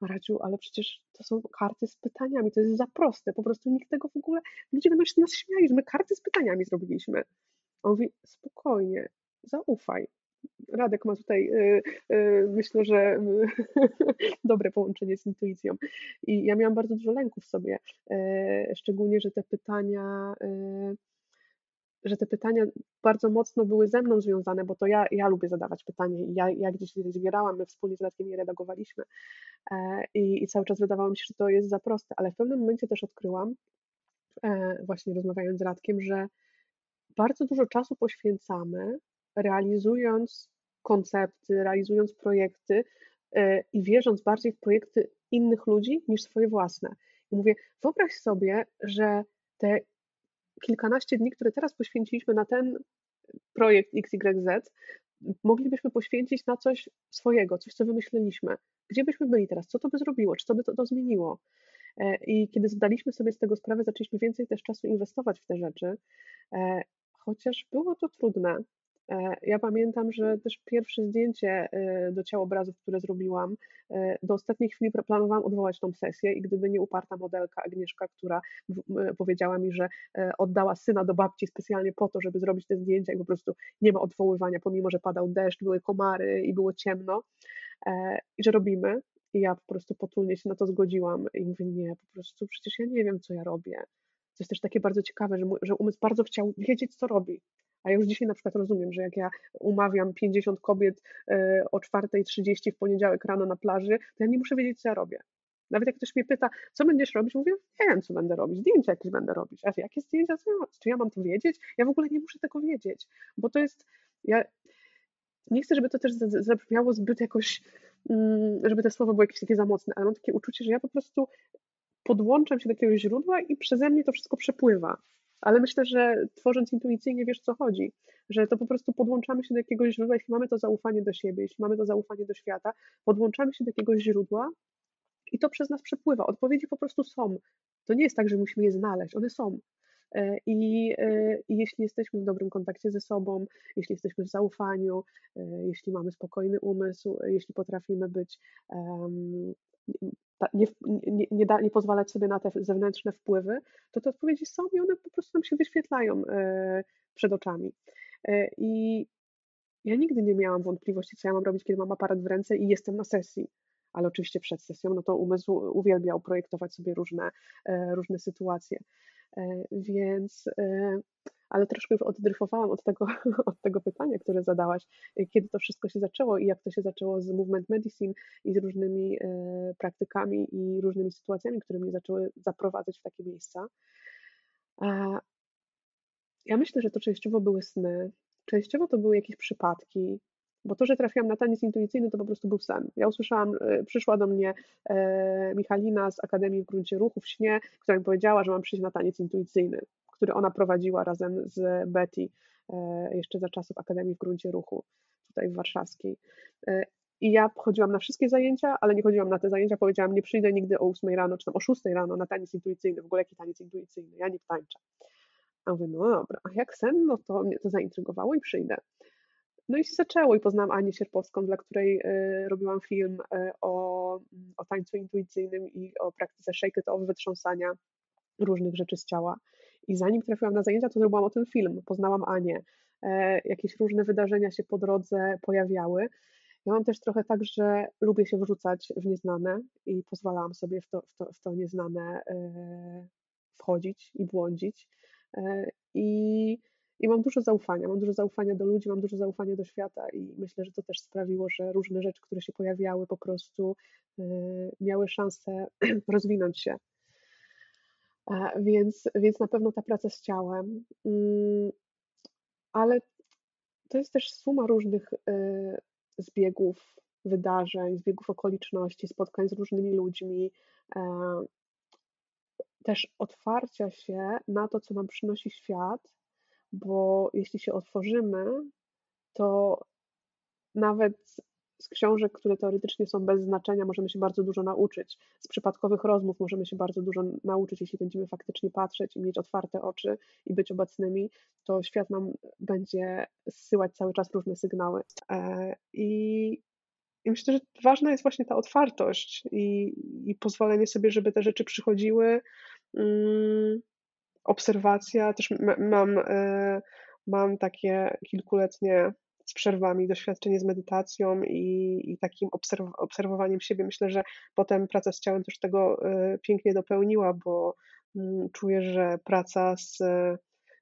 Radziu, ale przecież to są karty z pytaniami, to jest za proste, po prostu nikt tego w ogóle, ludzie będą się nas śmiali, że my karty z pytaniami zrobiliśmy. On mówi, spokojnie, zaufaj. Radek ma tutaj, yy, yy, myślę, że yy, dobre połączenie z intuicją. I ja miałam bardzo dużo lęków w sobie, y, szczególnie, że te pytania y, że te pytania bardzo mocno były ze mną związane, bo to ja, ja lubię zadawać pytania i ja, ja gdzieś je zbierałam, my wspólnie z Radkiem je redagowaliśmy e, i, i cały czas wydawało mi się, że to jest za proste, ale w pewnym momencie też odkryłam, e, właśnie rozmawiając z Radkiem, że bardzo dużo czasu poświęcamy realizując koncepty, realizując projekty e, i wierząc bardziej w projekty innych ludzi niż swoje własne. I mówię, wyobraź sobie, że te kilkanaście dni, które teraz poświęciliśmy na ten projekt XYZ, moglibyśmy poświęcić na coś swojego, coś, co wymyśliliśmy. Gdzie byśmy byli teraz? Co to by zrobiło? Czy co by to, to zmieniło? E, I kiedy zdaliśmy sobie z tego sprawę, zaczęliśmy więcej też czasu inwestować w te rzeczy, e, chociaż było to trudne, ja pamiętam, że też pierwsze zdjęcie e, do ciałobrazów, które zrobiłam, e, do ostatniej chwili planowałam odwołać tą sesję i gdyby nie uparta modelka Agnieszka, która powiedziała mi, że oddała syna do babci specjalnie po to, żeby zrobić te zdjęcia i po prostu nie ma odwoływania, pomimo, że padał deszcz, były komary i było ciemno i że robimy. I ja po prostu potulnie się na to zgodziłam i mówię, nie, po prostu przecież ja nie wiem, co ja robię. To jest też takie bardzo ciekawe, że, że umysł bardzo chciał wiedzieć, co robi. A ja już dzisiaj na przykład rozumiem, że jak ja umawiam 50 kobiet e, o 4.30 w poniedziałek rano na plaży, to ja nie muszę wiedzieć, co ja robię. Nawet jak ktoś mnie pyta, co będziesz robić, mówię, nie wiem, co będę robić, zdjęcia jakieś będę robić. A jakie zdjęcia? Czy ja mam to wiedzieć? Ja w ogóle nie muszę tego wiedzieć, bo to jest, ja nie chcę, żeby to też zabrzmiało zbyt jakoś, mm, żeby te słowa były jakieś takie za mocne, ale mam takie uczucie, że ja po prostu podłączam się do jakiegoś źródła i przeze mnie to wszystko przepływa. Ale myślę, że tworząc intuicyjnie wiesz, co chodzi, że to po prostu podłączamy się do jakiegoś źródła, jeśli mamy to zaufanie do siebie, jeśli mamy to zaufanie do świata, podłączamy się do jakiegoś źródła i to przez nas przepływa. Odpowiedzi po prostu są. To nie jest tak, że musimy je znaleźć, one są. E, I, e, I, jeśli jesteśmy w dobrym kontakcie ze sobą, jeśli jesteśmy w zaufaniu, e, jeśli mamy spokojny umysł, jeśli potrafimy być, um, nie, nie, nie, da, nie, pozwalać sobie na te zewnętrzne wpływy, to te odpowiedzi są i one po prostu nam się wyświetlają przed oczami. I ja nigdy nie miałam wątpliwości, co ja mam robić, kiedy mam aparat w ręce i jestem na sesji ale oczywiście przed sesją, no to umysł uwielbiał projektować sobie różne, różne sytuacje. E, więc, e, ale troszkę już oddryfowałam od tego, od tego pytania, które zadałaś, e, kiedy to wszystko się zaczęło i jak to się zaczęło z movement medicine i z różnymi praktykami i różnymi sytuacjami, które mnie zaczęły zaprowadzać w takie miejsca. Ja myślę, że to częściowo były sny, częściowo to były jakieś przypadki, bo to, że trafiłam na taniec intuicyjny, to po prostu był sen. Ja usłyszałam, e, przyszła do mnie e, Michalina z Akademii w Gruncie Ruchu w śnie, która mi powiedziała, że mam przyjść na taniec intuicyjny, który ona prowadziła razem z Betty e, jeszcze za czasów Akademii w Gruncie Ruchu tutaj w Warszawskiej. I ja chodziłam na wszystkie zajęcia, ale nie chodziłam na te zajęcia. Powiedziałam, nie przyjdę nigdy o 8 rano, czy tam o 6 rano na taniec intuicyjny. W ogóle jaki taniec intuicyjny? Ja nie tańczę. A mówię, no dobra, a jak sen, no to mnie to zaintrygowało i przyjdę. No i się zaczęło i poznałam Anię Sierpowską, dla której y, robiłam film y, o, o tańcu intuicyjnym i o praktyce shake it off, wytrząsania różnych rzeczy z ciała. I zanim trafiłam na zajęcia, to zrobiłam o tym film, poznałam Anię. E, jakieś różne wydarzenia się po drodze pojawiały. Ja mam też trochę tak, że lubię się wrzucać w nieznane i pozwalałam sobie w to, w to, w to nieznane e, wchodzić i błądzić. E, I i mam dużo zaufania, mam dużo zaufania do ludzi, mam dużo zaufania do świata i myślę, że to też sprawiło, że różne rzeczy, które się pojawiały, po prostu y, miały szansę rozwinąć się. Więc, więc na pewno ta praca z ciałem, mm, ale to jest też suma różnych y, zbiegów, wydarzeń, zbiegów okoliczności, spotkań z różnymi ludźmi, e, też otwarcia się na to, co nam przynosi świat bo jeśli się otworzymy, to nawet z książek, które teoretycznie są bez znaczenia, możemy się bardzo dużo nauczyć. Z przypadkowych rozmów możemy się bardzo dużo nauczyć, jeśli będziemy faktycznie patrzeć i mieć otwarte oczy i być obecnymi, to świat nam będzie zsyłać cały czas różne sygnały. E, I, i myślę, że ważna jest właśnie ta otwartość i, i pozwolenie sobie, żeby te rzeczy przychodziły. Mm, obserwacja, też mam, e, mam takie kilkuletnie z przerwami doświadczenie z medytacją i, i takim obserw obserwowaniem siebie. Myślę, że potem praca z ciałem też tego e, pięknie dopełniła, bo mm, czuję, że praca z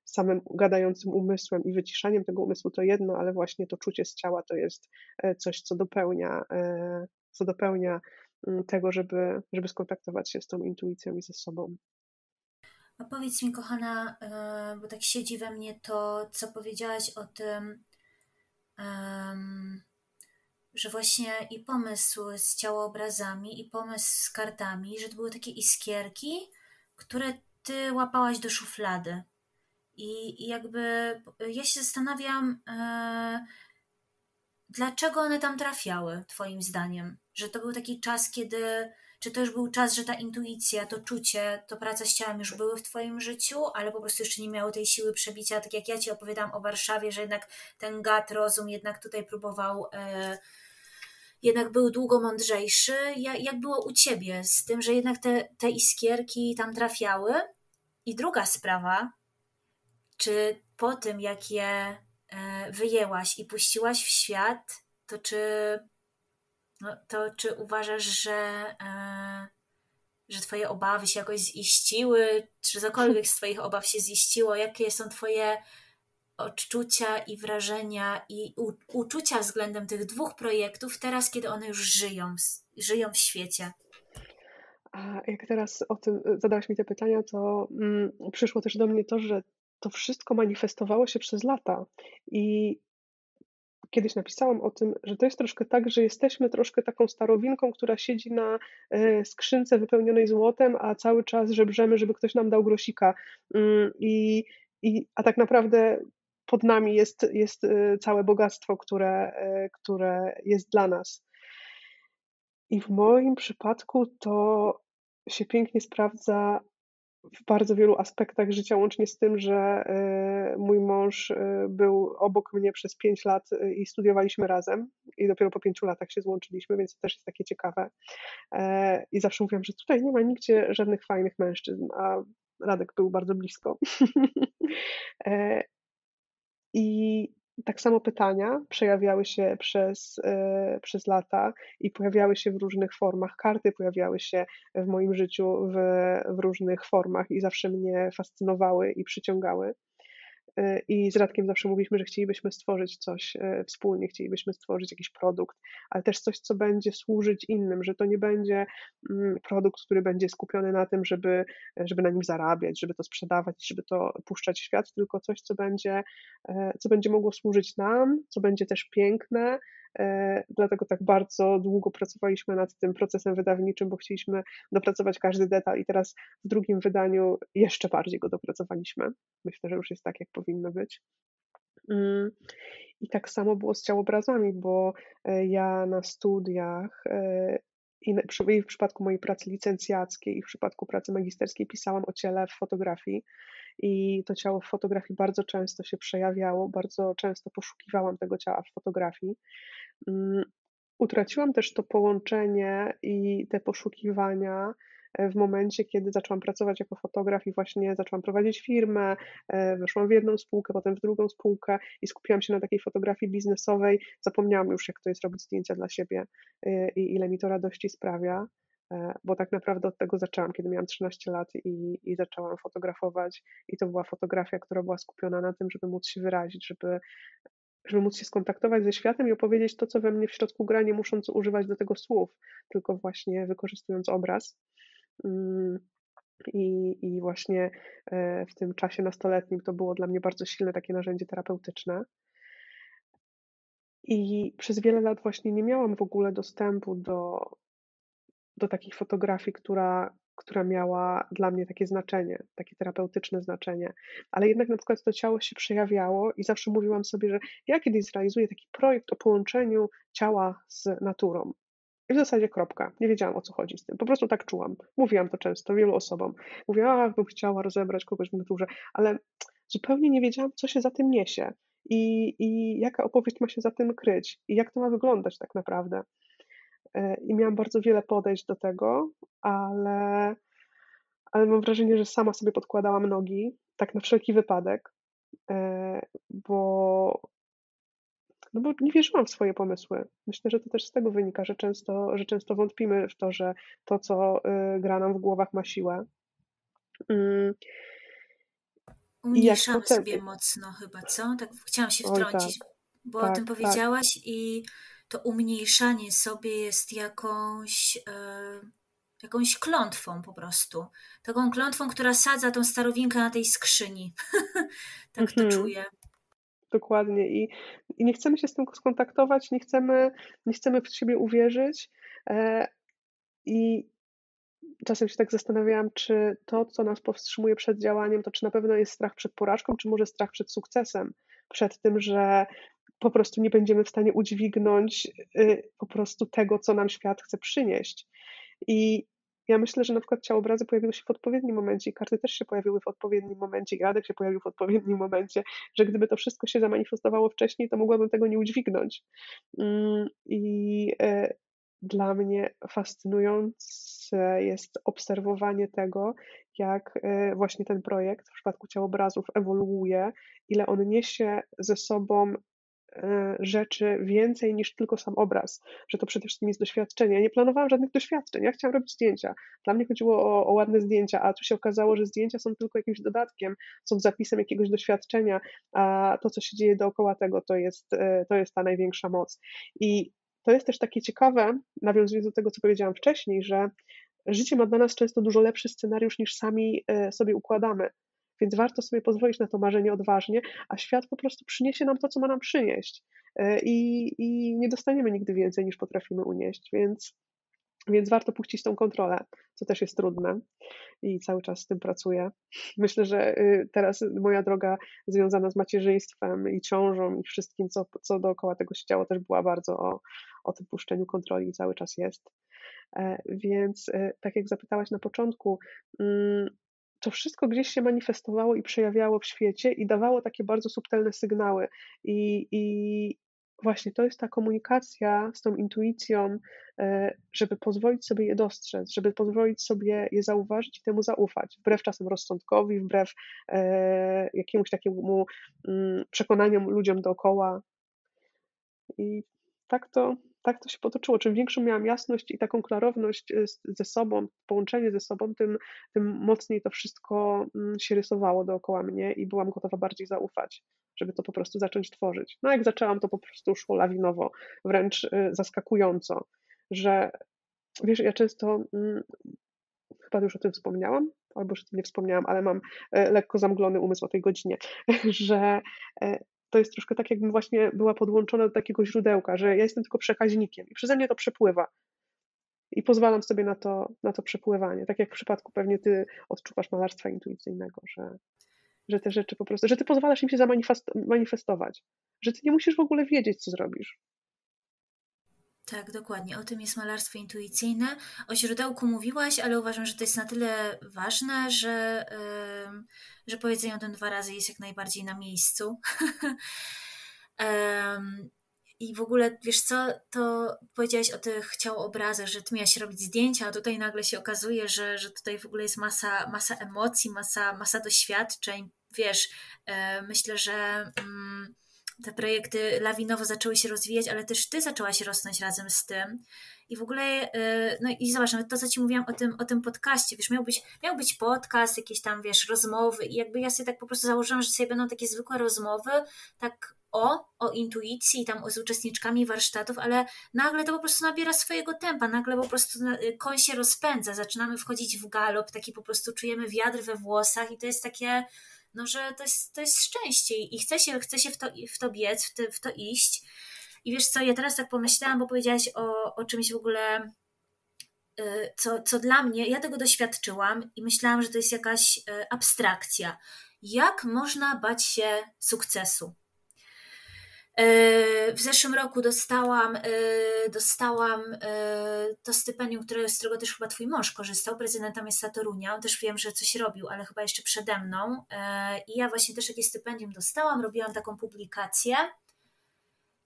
samym gadającym umysłem i wyciszaniem tego umysłu to jedno, ale właśnie to czucie z ciała to jest e, coś, co dopełnia, co dopełnia mm, tego, żeby, żeby skontaktować się z tą intuicją i ze sobą. A powiedz mi, kochana, e, bo tak siedzi we mnie to, co powiedziałaś o tym, że właśnie i pomysł z ciałoobrazami, i pomysł z kartami, że to były takie iskierki, które ty łapałaś do szuflady. I, i jakby ja się zastanawiam, e, dlaczego one tam trafiały, Twoim zdaniem? Że to był taki czas, kiedy czy to już był czas, że ta intuicja, to czucie, to praca z ciałem już były w Twoim życiu, ale po prostu jeszcze nie miały tej siły przebicia, tak jak ja Ci opowiadam o Warszawie, że jednak ten gad rozum jednak tutaj próbował, e, jednak był długo mądrzejszy. Jak, jak było u Ciebie z tym, że jednak te, te iskierki tam trafiały? I druga sprawa, czy po tym, jak je e, wyjęłaś i puściłaś w świat, to czy no, to czy uważasz, że, e, że Twoje obawy się jakoś ziściły? Czy cokolwiek z Twoich obaw się ziściło? Jakie są Twoje odczucia i wrażenia i u, uczucia względem tych dwóch projektów teraz, kiedy one już żyją, żyją w świecie? A jak teraz o tym zadałaś mi te pytania, to mm, przyszło też do mnie to, że to wszystko manifestowało się przez lata. I kiedyś napisałam o tym, że to jest troszkę tak, że jesteśmy troszkę taką starowinką, która siedzi na e, skrzynce wypełnionej złotem, a cały czas żebrzemy, żeby ktoś nam dał grosika. Mm, I, i, a tak naprawdę pod nami jest, jest e, całe bogactwo, które, e, które jest dla nas. I w moim przypadku to się pięknie sprawdza w bardzo wielu aspektach życia, łącznie z tym, że e, mój mąż e, był obok mnie przez pięć lat e, i studiowaliśmy razem i dopiero po pięciu latach się złączyliśmy, więc to też jest takie ciekawe. I zawsze mówiłam, że tutaj nie ma nigdzie żadnych fajnych mężczyzn, a Radek był bardzo blisko. I tak samo pytania przejawiały się przez, e, przez lata i pojawiały się w różnych formach. Karty pojawiały się w moim życiu w, w różnych formach i zawsze mnie fascynowały i przyciągały. E, I z Radkiem zawsze mówiliśmy, że chcielibyśmy stworzyć coś e, wspólnie, chcielibyśmy stworzyć jakiś produkt, ale też coś, co będzie służyć innym, że to nie będzie mm, produkt, który będzie skupiony na tym, żeby, żeby na nim zarabiać, żeby to sprzedawać, żeby to puszczać w świat, tylko coś, co będzie, e, co będzie mogło służyć nam, co będzie też piękne, dlatego tak bardzo długo pracowaliśmy nad tym procesem wydawniczym, bo chcieliśmy dopracować każdy detal i teraz w drugim wydaniu jeszcze bardziej go dopracowaliśmy. Myślę, że już jest tak, jak powinno być. Mm, I tak samo było z ciałobrazami, bo e, ja na studiach e, i w przypadku mojej pracy licencjackiej i w przypadku pracy magisterskiej pisałam o ciele w fotografii i to ciało w fotografii bardzo często się przejawiało, bardzo często poszukiwałam tego ciała w fotografii. Mm, utraciłam też to połączenie i te poszukiwania e, w momencie, kiedy zaczęłam pracować jako fotograf i właśnie zaczęłam prowadzić firmę, e, weszłam w jedną spółkę, potem w drugą spółkę i skupiłam się na takiej fotografii biznesowej. Zapomniałam już, jak to jest robić zdjęcia dla siebie e, i ile mi to radości sprawia, bo tak naprawdę od tego zaczęłam, kiedy miałam 13 lat i, i zaczęłam fotografować i to była fotografia, która była skupiona na tym, żeby móc się wyrazić, żeby żeby móc się skontaktować ze światem i opowiedzieć to, co we mnie w środku gra, nie musząc używać do tego słów, tylko właśnie wykorzystując obraz. Mm, I, I właśnie e, w tym czasie nastoletnim to było dla mnie bardzo silne takie narzędzie terapeutyczne. I przez wiele lat właśnie nie miałam w ogóle dostępu do, do takich fotografii, która, która miała dla mnie takie znaczenie, takie terapeutyczne znaczenie. Ale jednak na przykład to ciało się przejawiało i zawsze mówiłam sobie, że ja kiedyś zrealizuję taki projekt o połączeniu ciała z naturą. I w zasadzie kropka. Nie wiedziałam o co chodzi z tym. Po prostu tak czułam. Mówiłam to często wielu osobom. Mówiłam, ach, bym chciała rozebrać kogoś w naturze, ale zupełnie nie wiedziałam, co się za tym niesie i, i jaka opowieść ma się za tym kryć i jak to ma wyglądać tak naprawdę. E, i miałam bardzo wiele podejść do tego, ale, ale mam wrażenie, że sama sobie podkładałam nogi, tak na wszelki wypadek, e, bo, no bo nie wierzyłam w swoje pomysły. Myślę, że to też z tego wynika, że często, że często wątpimy w to, że to, co y, gra nam w głowach, ma siłę. Mm. Umniejszamy potem... sobie mocno chyba, co? Tak chciałam się wtrącić, Oj, tak. bo tak, o tym tak. powiedziałaś tak. i to umniejszanie sobie jest jakąś, e, jakąś klątwą po prostu. Taką klątwą, która sadza tą starowinkę na tej skrzyni. tak mhm. to czuję. Dokładnie. I, I nie chcemy się z tym skontaktować, nie chcemy, nie chcemy w siebie uwierzyć. E, I czasem się tak zastanawiałam, czy to, co nas powstrzymuje przed działaniem, to czy na pewno jest strach przed porażką, czy może strach przed sukcesem, przed tym, że po prostu nie będziemy w stanie udźwignąć y, po prostu tego, co nam świat chce przynieść. I ja myślę, że na przykład ciałobrazy pojawiły się w odpowiednim momencie i karty też się pojawiły w odpowiednim momencie, i Radek się pojawił w odpowiednim momencie, że gdyby to wszystko się zamanifestowało wcześniej, to mogłabym tego nie udźwignąć. Mm, I e, dla mnie fascynujące jest obserwowanie tego, jak e, właśnie ten projekt w przypadku ciałobrazów ewoluuje, ile on niesie ze sobą rzeczy więcej niż tylko sam obraz, że to przede wszystkim jest doświadczenie. Ja nie planowałam żadnych doświadczeń, ja chciałam robić zdjęcia. Dla mnie chodziło o, o ładne zdjęcia, a tu się okazało, że zdjęcia są tylko jakimś dodatkiem, są zapisem jakiegoś doświadczenia, a to, co się dzieje dookoła tego, to jest, e, to jest ta największa moc. I to jest też takie ciekawe, nawiązując do tego, co powiedziałam wcześniej, że życie ma dla nas często dużo lepszy scenariusz niż sami e, sobie układamy. Więc warto sobie pozwolić na to marzenie odważnie, a świat po prostu przyniesie nam to, co ma nam przynieść. E, I, i nie dostaniemy nigdy więcej niż potrafimy unieść. Więc więc warto puścić tą kontrolę, co też jest trudne i cały czas z tym pracuję. Myślę, że y, teraz moja droga związana z macierzyństwem i ciążą i wszystkim, co, co dookoła tego się działo, też była bardzo o, o tym puszczeniu kontroli i cały czas jest. E, więc e, tak jak zapytałaś na początku, mm, to wszystko gdzieś się manifestowało i przejawiało w świecie i dawało takie bardzo subtelne sygnały. I, i, Właśnie to jest ta komunikacja z tą intuicją, e, żeby pozwolić sobie je dostrzec, żeby pozwolić sobie je zauważyć i temu zaufać, wbrew czasem rozsądkowi, wbrew e, jakiemuś takiemu mm, przekonaniom ludziom dookoła. I tak to, tak to się potoczyło. Czym większą miałam jasność i taką klarowność e, ze sobą, połączenie ze sobą, tym, tym mocniej to wszystko mm, się rysowało dookoła mnie i byłam gotowa bardziej zaufać żeby to po prostu zacząć tworzyć. No jak zaczęłam, to po prostu szło lawinowo, wręcz y, zaskakująco, że wiesz, ja często, mm, chyba już o tym wspomniałam, albo już o tym nie wspomniałam, ale mam e, lekko zamglony umysł o tej godzinie, że e, to jest troszkę tak, jakbym właśnie była podłączona do takiego źródełka, że ja jestem tylko przekaźnikiem i przeze mnie to przepływa. I pozwalam sobie na to, na to przepływanie. Tak jak w przypadku pewnie ty odczuwasz malarstwa intuicyjnego, że, że te rzeczy po prostu, że ty pozwalasz im się zamanifestować, że ty nie musisz w ogóle wiedzieć, co zrobisz. Tak, dokładnie. O tym jest malarstwo intuicyjne. O źródełku mówiłaś, ale uważam, że to jest na tyle ważne, że, yy, że powiedzenie o tym dwa razy jest jak najbardziej na miejscu. yy, I w ogóle, wiesz co, to powiedziałaś o tych ciałobrazach, że ty miałaś robić zdjęcia, a tutaj nagle się okazuje, że, że tutaj w ogóle jest masa, masa emocji, masa, masa doświadczeń. Wiesz, yy, myślę, że mm, te projekty lawinowo zaczęły się rozwijać, ale też ty zaczęłaś rosnąć razem z tym. I w ogóle, yy, no i zobacz, to co ci mówiłam o tym, o tym podcaście, wiesz, miał być, miał być podcast, jakieś tam, wiesz, rozmowy i jakby ja sobie tak po prostu założyłam, że sobie będą takie zwykłe rozmowy, tak o, o intuicji, tam z uczestniczkami warsztatów, ale nagle to po prostu nabiera swojego tempa, nagle po prostu y, koń się rozpędza, zaczynamy wchodzić w galop, taki po prostu czujemy wiatr we włosach i to jest takie, no że to jest, to jest szczęście i chce się, chce się w, to, w to biec, w to, w to iść. I wiesz co, ja teraz tak pomyślałam, bo powiedziałaś o, o czymś w ogóle, y, co, co dla mnie, ja tego doświadczyłam i myślałam, że to jest jakaś y, abstrakcja. Jak można bać się sukcesu? W zeszłym roku dostałam, e, dostałam e, to stypendium, które, z którego też chyba twój mąż korzystał, prezydentem jest Torunia. On też wiem, że coś robił, ale chyba jeszcze przede mną. E, I ja właśnie też jakieś stypendium dostałam, robiłam taką publikację.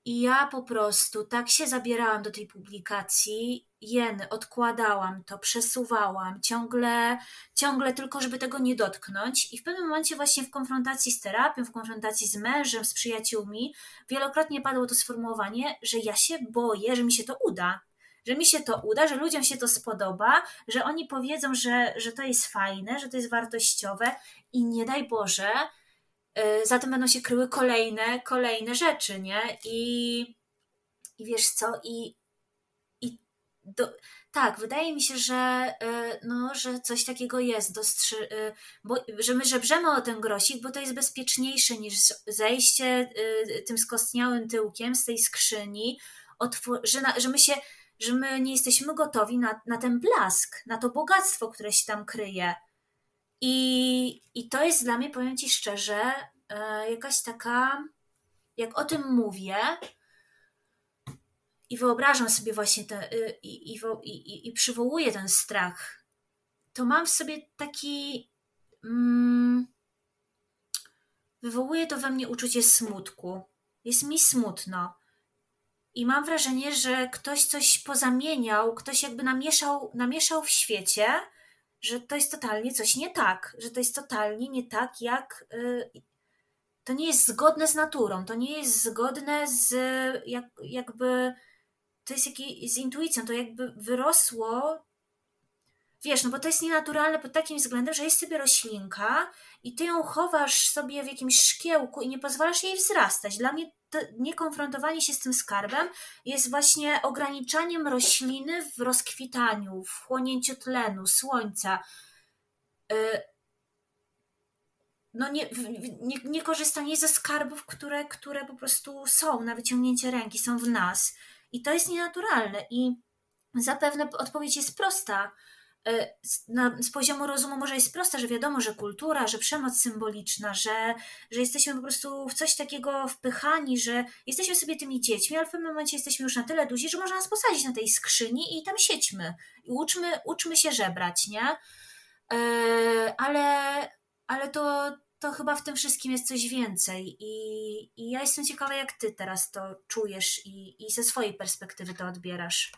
I ja po prostu tak się zabierałam do tej publikacji jeny, odkładałam to, przesuwałam, ciągle, ciągle tylko, żeby tego nie dotknąć. I w pewnym momencie właśnie w konfrontacji z terapią, w konfrontacji z mężem, z przyjaciółmi, wielokrotnie padło to sformułowanie, że ja się boję, że mi się to uda. Że mi się to uda, że ludziom się to spodoba, że oni powiedzą, że, że to jest fajne, że to jest wartościowe i nie daj Boże, za tym będą się kryły kolejne, kolejne rzeczy, nie? I, i wiesz co, i do, tak, wydaje mi się, że, e, no, że coś takiego jest, dostrzy, e, bo, że my żebrzemy o ten grosik, bo to jest bezpieczniejsze niż zejście tym skostniałym tyłkiem z tej skrzyni, że, na, że my się, że my nie jesteśmy gotowi na, na ten blask, na to bogactwo, które się tam kryje. I, I to jest dla mnie, powiem Ci szczerze, jakaś taka, jak o tym mówię, i wyobrażam sobie właśnie ten, y, i, i, i, i przywołuję ten strach, to mam w sobie taki. Mm, wywołuje to we mnie uczucie smutku. Jest mi smutno. I mam wrażenie, że ktoś coś pozamieniał, ktoś jakby namieszał, namieszał w świecie, że to jest totalnie coś nie tak, że to jest totalnie nie tak, jak. Y, to nie jest zgodne z naturą, to nie jest zgodne z jak, jakby to jest jakiś, z intuicją, to jakby wyrosło Wiesz, no bo to jest nienaturalne pod takim względem, że jest sobie roślinka i ty ją chowasz sobie w jakimś szkiełku i nie pozwalasz jej wzrastać. Dla mnie niekonfrontowanie się z tym skarbem jest właśnie ograniczaniem rośliny w rozkwitaniu, w chłonięciu tlenu, słońca. Y, no nie, nie, nie korzystanie ze skarbów, które, które po prostu są na wyciągnięcie ręki, są w nas. I to jest nienaturalne. I zapewne odpowiedź jest prosta z poziomu rozumu może jest proste, że wiadomo, że kultura, że przemoc symboliczna, że, że jesteśmy po prostu w coś takiego wpychani, że jesteśmy sobie tymi dziećmi, ale w pewnym momencie jesteśmy już na tyle duzi, że można nas posadzić na tej skrzyni i tam siedźmy. I uczmy, uczmy się żebrać, nie? Yy, ale, ale to, to chyba w tym wszystkim jest coś więcej. I, I ja jestem ciekawa, jak ty teraz to czujesz i, i ze swojej perspektywy to odbierasz.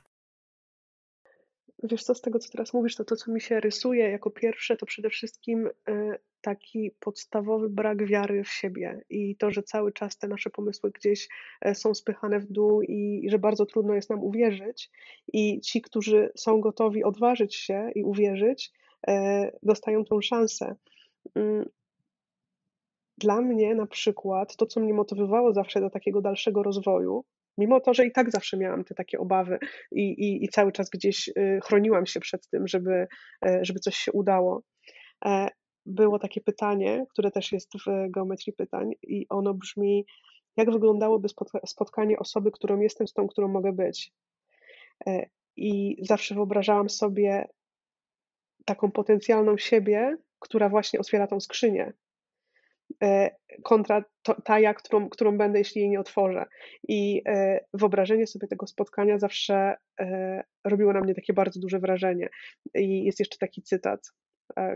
Wiesz co, z tego co teraz mówisz, to to, co mi się rysuje jako pierwsze, to przede wszystkim e, taki podstawowy brak wiary w siebie i to, że cały czas te nasze pomysły gdzieś e, są spychane w dół i że bardzo trudno jest nam uwierzyć. I ci, którzy są gotowi odważyć się i uwierzyć, e, dostają tą szansę. Mm. Dla mnie na przykład to, co mnie motywowało zawsze do takiego dalszego rozwoju, Mimo to, że i tak zawsze miałam te takie obawy i, i, i cały czas gdzieś y, chroniłam się przed tym, żeby, e, żeby coś się udało. E, było takie pytanie, które też jest w geometrii pytań, i ono brzmi: Jak wyglądałoby spotkanie osoby, którą jestem, z tą, którą mogę być? E, I zawsze wyobrażałam sobie taką potencjalną siebie, która właśnie otwiera tą skrzynię, kontra to, ta ja, którą, którą będę, jeśli jej nie otworzę. I e, wyobrażenie sobie tego spotkania zawsze e, robiło na mnie takie bardzo duże wrażenie. I jest jeszcze taki cytat,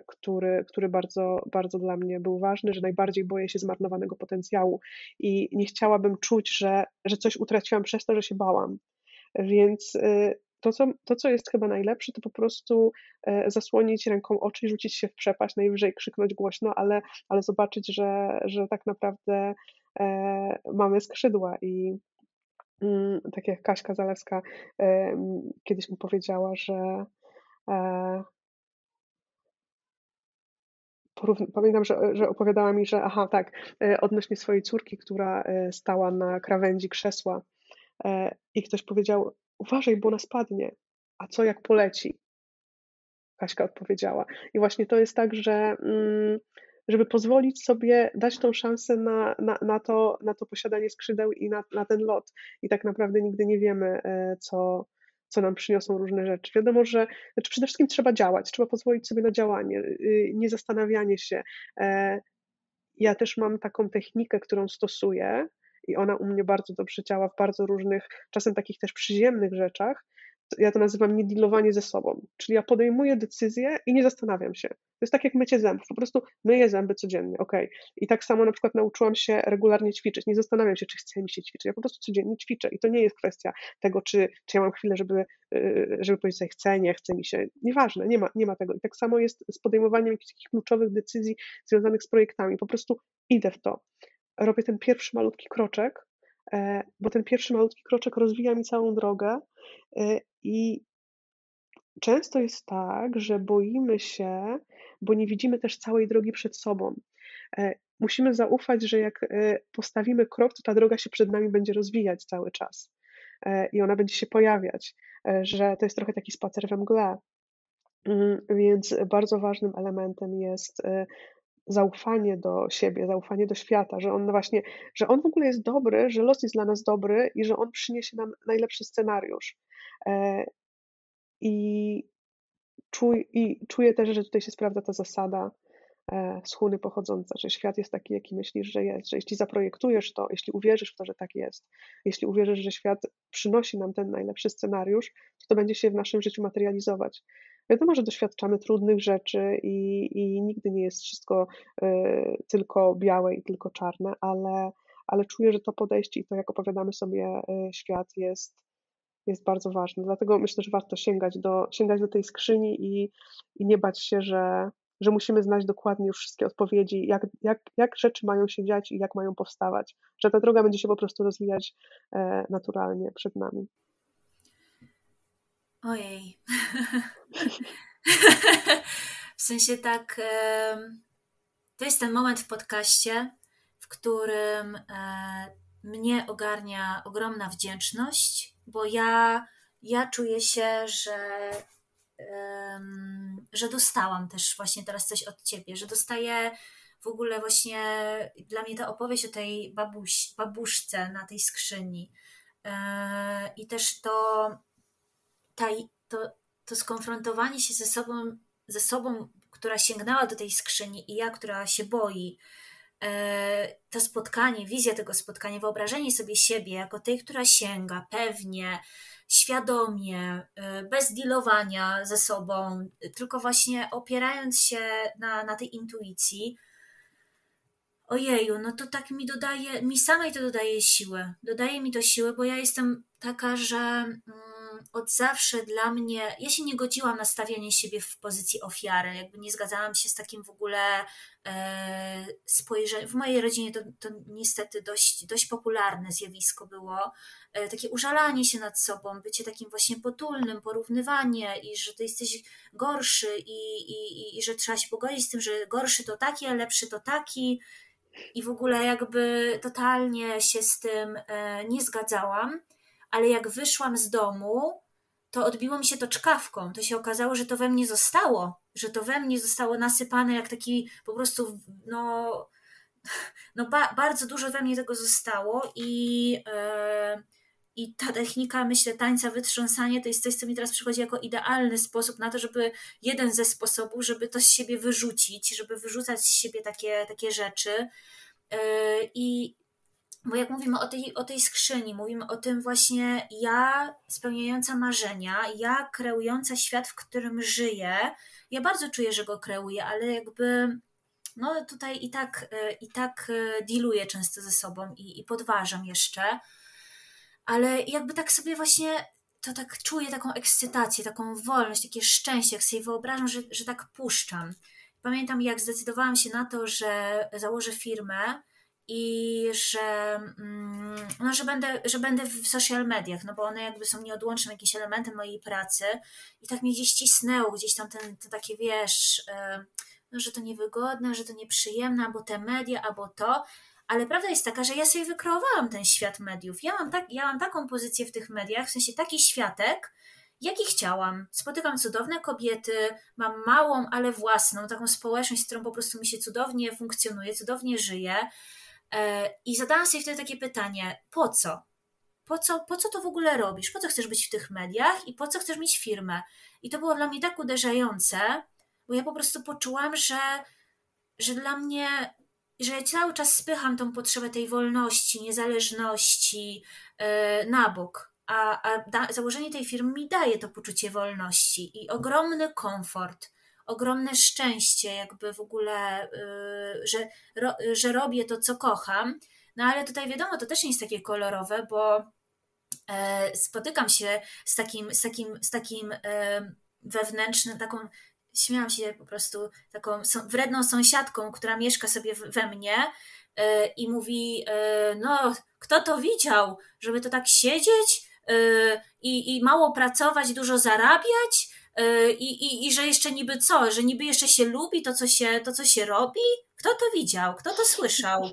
który, który bardzo, bardzo dla mnie był ważny, że najbardziej boję się zmarnowanego potencjału i nie chciałabym czuć, że, że coś utraciłam przez to, że się bałam. Więc to co, to, co jest chyba najlepsze, to po prostu e, zasłonić ręką oczy i rzucić się w przepaść, najwyżej krzyknąć głośno, ale, ale zobaczyć, że, że tak naprawdę e, mamy skrzydła. I mm, tak jak Kaśka Zalewska e, kiedyś mi powiedziała, że Pamiętam, że, że opowiadała mi, że aha, tak, odnośnie swojej córki, która stała na krawędzi krzesła i ktoś powiedział, uważaj, bo ona spadnie. A co jak poleci? Kaśka odpowiedziała. I właśnie to jest tak, że mm, żeby pozwolić sobie dać tą szansę na, na, na, to, na to posiadanie skrzydeł i na, na ten lot. I tak naprawdę nigdy nie wiemy, e, co, co nam przyniosą różne rzeczy. Wiadomo, że znaczy przede wszystkim trzeba działać, trzeba pozwolić sobie na działanie, y, nie zastanawianie się. E, ja też mam taką technikę, którą stosuję, i ona u mnie bardzo dobrze działa w bardzo różnych, czasem takich też przyziemnych rzeczach. Ja to nazywam niedealowanie ze sobą, czyli ja podejmuję decyzję i nie zastanawiam się. To jest tak jak mycie zębów, po prostu myję zęby codziennie, ok. I tak samo na przykład nauczyłam się regularnie ćwiczyć, nie zastanawiam się, czy chce mi się ćwiczyć, ja po prostu codziennie ćwiczę. I to nie jest kwestia tego, czy, czy ja mam chwilę, żeby, y, żeby powiedzieć sobie chcę, nie chce mi się, nieważne, nie ma, nie ma tego. I tak samo jest z podejmowaniem jakichś takich kluczowych decyzji związanych z projektami, po prostu idę w to robię ten pierwszy malutki kroczek, e, bo ten pierwszy malutki kroczek rozwija mi całą drogę e, i często jest tak, że boimy się, bo nie widzimy też całej drogi przed sobą. E, musimy zaufać, że jak postawimy krok, to ta droga się przed nami będzie rozwijać cały czas i ona będzie się pojawiać, że to jest trochę taki spacer we mgle. Mm, więc bardzo ważnym elementem jest zaufanie do siebie, zaufanie do świata, że on właśnie, że on w ogóle jest dobry, że los jest dla nas dobry i że on przyniesie nam najlepszy scenariusz. E, I, czuj, i czuję też, że tutaj się sprawdza ta zasada e, z Huny pochodząca, że świat jest taki, jaki myślisz, że jest, że jeśli zaprojektujesz to, jeśli uwierzysz w to, że tak jest, jeśli uwierzysz, że świat przynosi nam ten najlepszy scenariusz, to to będzie się w naszym życiu materializować. Wiadomo, że doświadczamy trudnych rzeczy i, i nigdy nie jest wszystko y, tylko białe i tylko czarne, ale, ale czuję, że to podejście i to, jak opowiadamy sobie y, świat, jest, jest bardzo ważne. Dlatego myślę, że warto sięgać do, sięgać do tej skrzyni i, i nie bać się, że, że musimy znać dokładnie już wszystkie odpowiedzi, jak, jak, jak rzeczy mają się dziać i jak mają powstawać, że ta droga będzie się po prostu rozwijać e, naturalnie przed nami. Ojej. w sensie tak, to jest ten moment w podcaście, w którym e, mnie ogarnia ogromna wdzięczność, bo ja, ja czuję się, że, że dostałam też właśnie teraz coś od ciebie, że dostaję w ogóle właśnie dla mnie ta opowieść o tej babuś, babuszce na tej skrzyni e, i też to, ta, to, to skonfrontowanie się ze sobą, ze sobą, która sięgnęła do tej skrzyni i ja, która się boi, e, to spotkanie, wizja tego spotkania, wyobrażenie sobie siebie jako tej, która sięga pewnie, świadomie, e, bez dealowania ze sobą, tylko właśnie opierając się na, na tej intuicji, ojeju, no to tak mi dodaje, mi samej to dodaje siłę. Dodaje mi to siłę, bo ja jestem taka, że mm, od zawsze dla mnie, ja się nie godziłam na stawianie siebie w pozycji ofiary, jakby nie zgadzałam się z takim w ogóle e, spojrzeniem. W mojej rodzinie to, to niestety dość, dość popularne zjawisko było, e, takie użalanie się nad sobą, bycie takim właśnie potulnym, porównywanie i że ty jesteś gorszy i, i, i że trzeba się pogodzić z tym, że gorszy to taki, a lepszy to taki. I w ogóle jakby totalnie się z tym e, nie zgadzałam, ale jak wyszłam z domu, to odbiło mi się to czkawką. To się okazało, że to we mnie zostało, że to we mnie zostało nasypane jak taki po prostu, no, no ba bardzo dużo we mnie tego zostało i, yy, i ta technika, myślę, tańca wytrząsanie to jest coś, co mi teraz przychodzi jako idealny sposób na to, żeby jeden ze sposobów, żeby to z siebie wyrzucić, żeby wyrzucać z siebie takie, takie rzeczy. Yy, I bo jak mówimy o tej, o tej skrzyni, mówimy o tym właśnie ja spełniająca marzenia, ja kreująca świat, w którym żyję. Ja bardzo czuję, że go kreuję, ale jakby no tutaj i tak, yy, i tak yy, dealuję często ze sobą i, i podważam jeszcze ale jakby tak sobie właśnie to tak czuję taką ekscytację, taką wolność, takie szczęście, jak sobie wyobrażam, że, że tak puszczam. Pamiętam, jak zdecydowałam się na to, że założę firmę i że, mm, no, że, będę, że będę w social mediach, no bo one jakby są nieodłącznym jakimś elementem mojej pracy i tak mnie gdzieś cisnęło, gdzieś tam ten, to takie, wiesz, no, że to niewygodne, że to nieprzyjemne, albo te media, albo to, ale prawda jest taka, że ja sobie wykreowałam ten świat mediów. Ja mam, tak, ja mam taką pozycję w tych mediach, w sensie taki światek, jaki chciałam. Spotykam cudowne kobiety, mam małą, ale własną, taką społeczność, z którą po prostu mi się cudownie funkcjonuje, cudownie żyje. E, I zadałam sobie wtedy takie pytanie: po co? Po co, po co to w ogóle robisz? Po co chcesz być w tych mediach i po co chcesz mieć firmę? I to było dla mnie tak uderzające, bo ja po prostu poczułam, że, że dla mnie że ja cały czas spycham tą potrzebę tej wolności, niezależności yy, na bok. A, a da, założenie tej firmy mi daje to poczucie wolności i ogromny komfort, ogromne szczęście, jakby w ogóle, yy, że, że robię to, co kocham. No ale tutaj wiadomo, to też nie jest takie kolorowe, bo yy, spotykam się z takim, z takim, z takim wewnętrznym, taką śmiałam się po prostu taką wredną sąsiadką, która mieszka sobie we mnie e, i mówi, e, no kto to widział, żeby to tak siedzieć e, i, i mało pracować, dużo zarabiać i, i, i że jeszcze niby co, że niby jeszcze się lubi to co się, to, co się robi? Kto to widział? Kto to słyszał?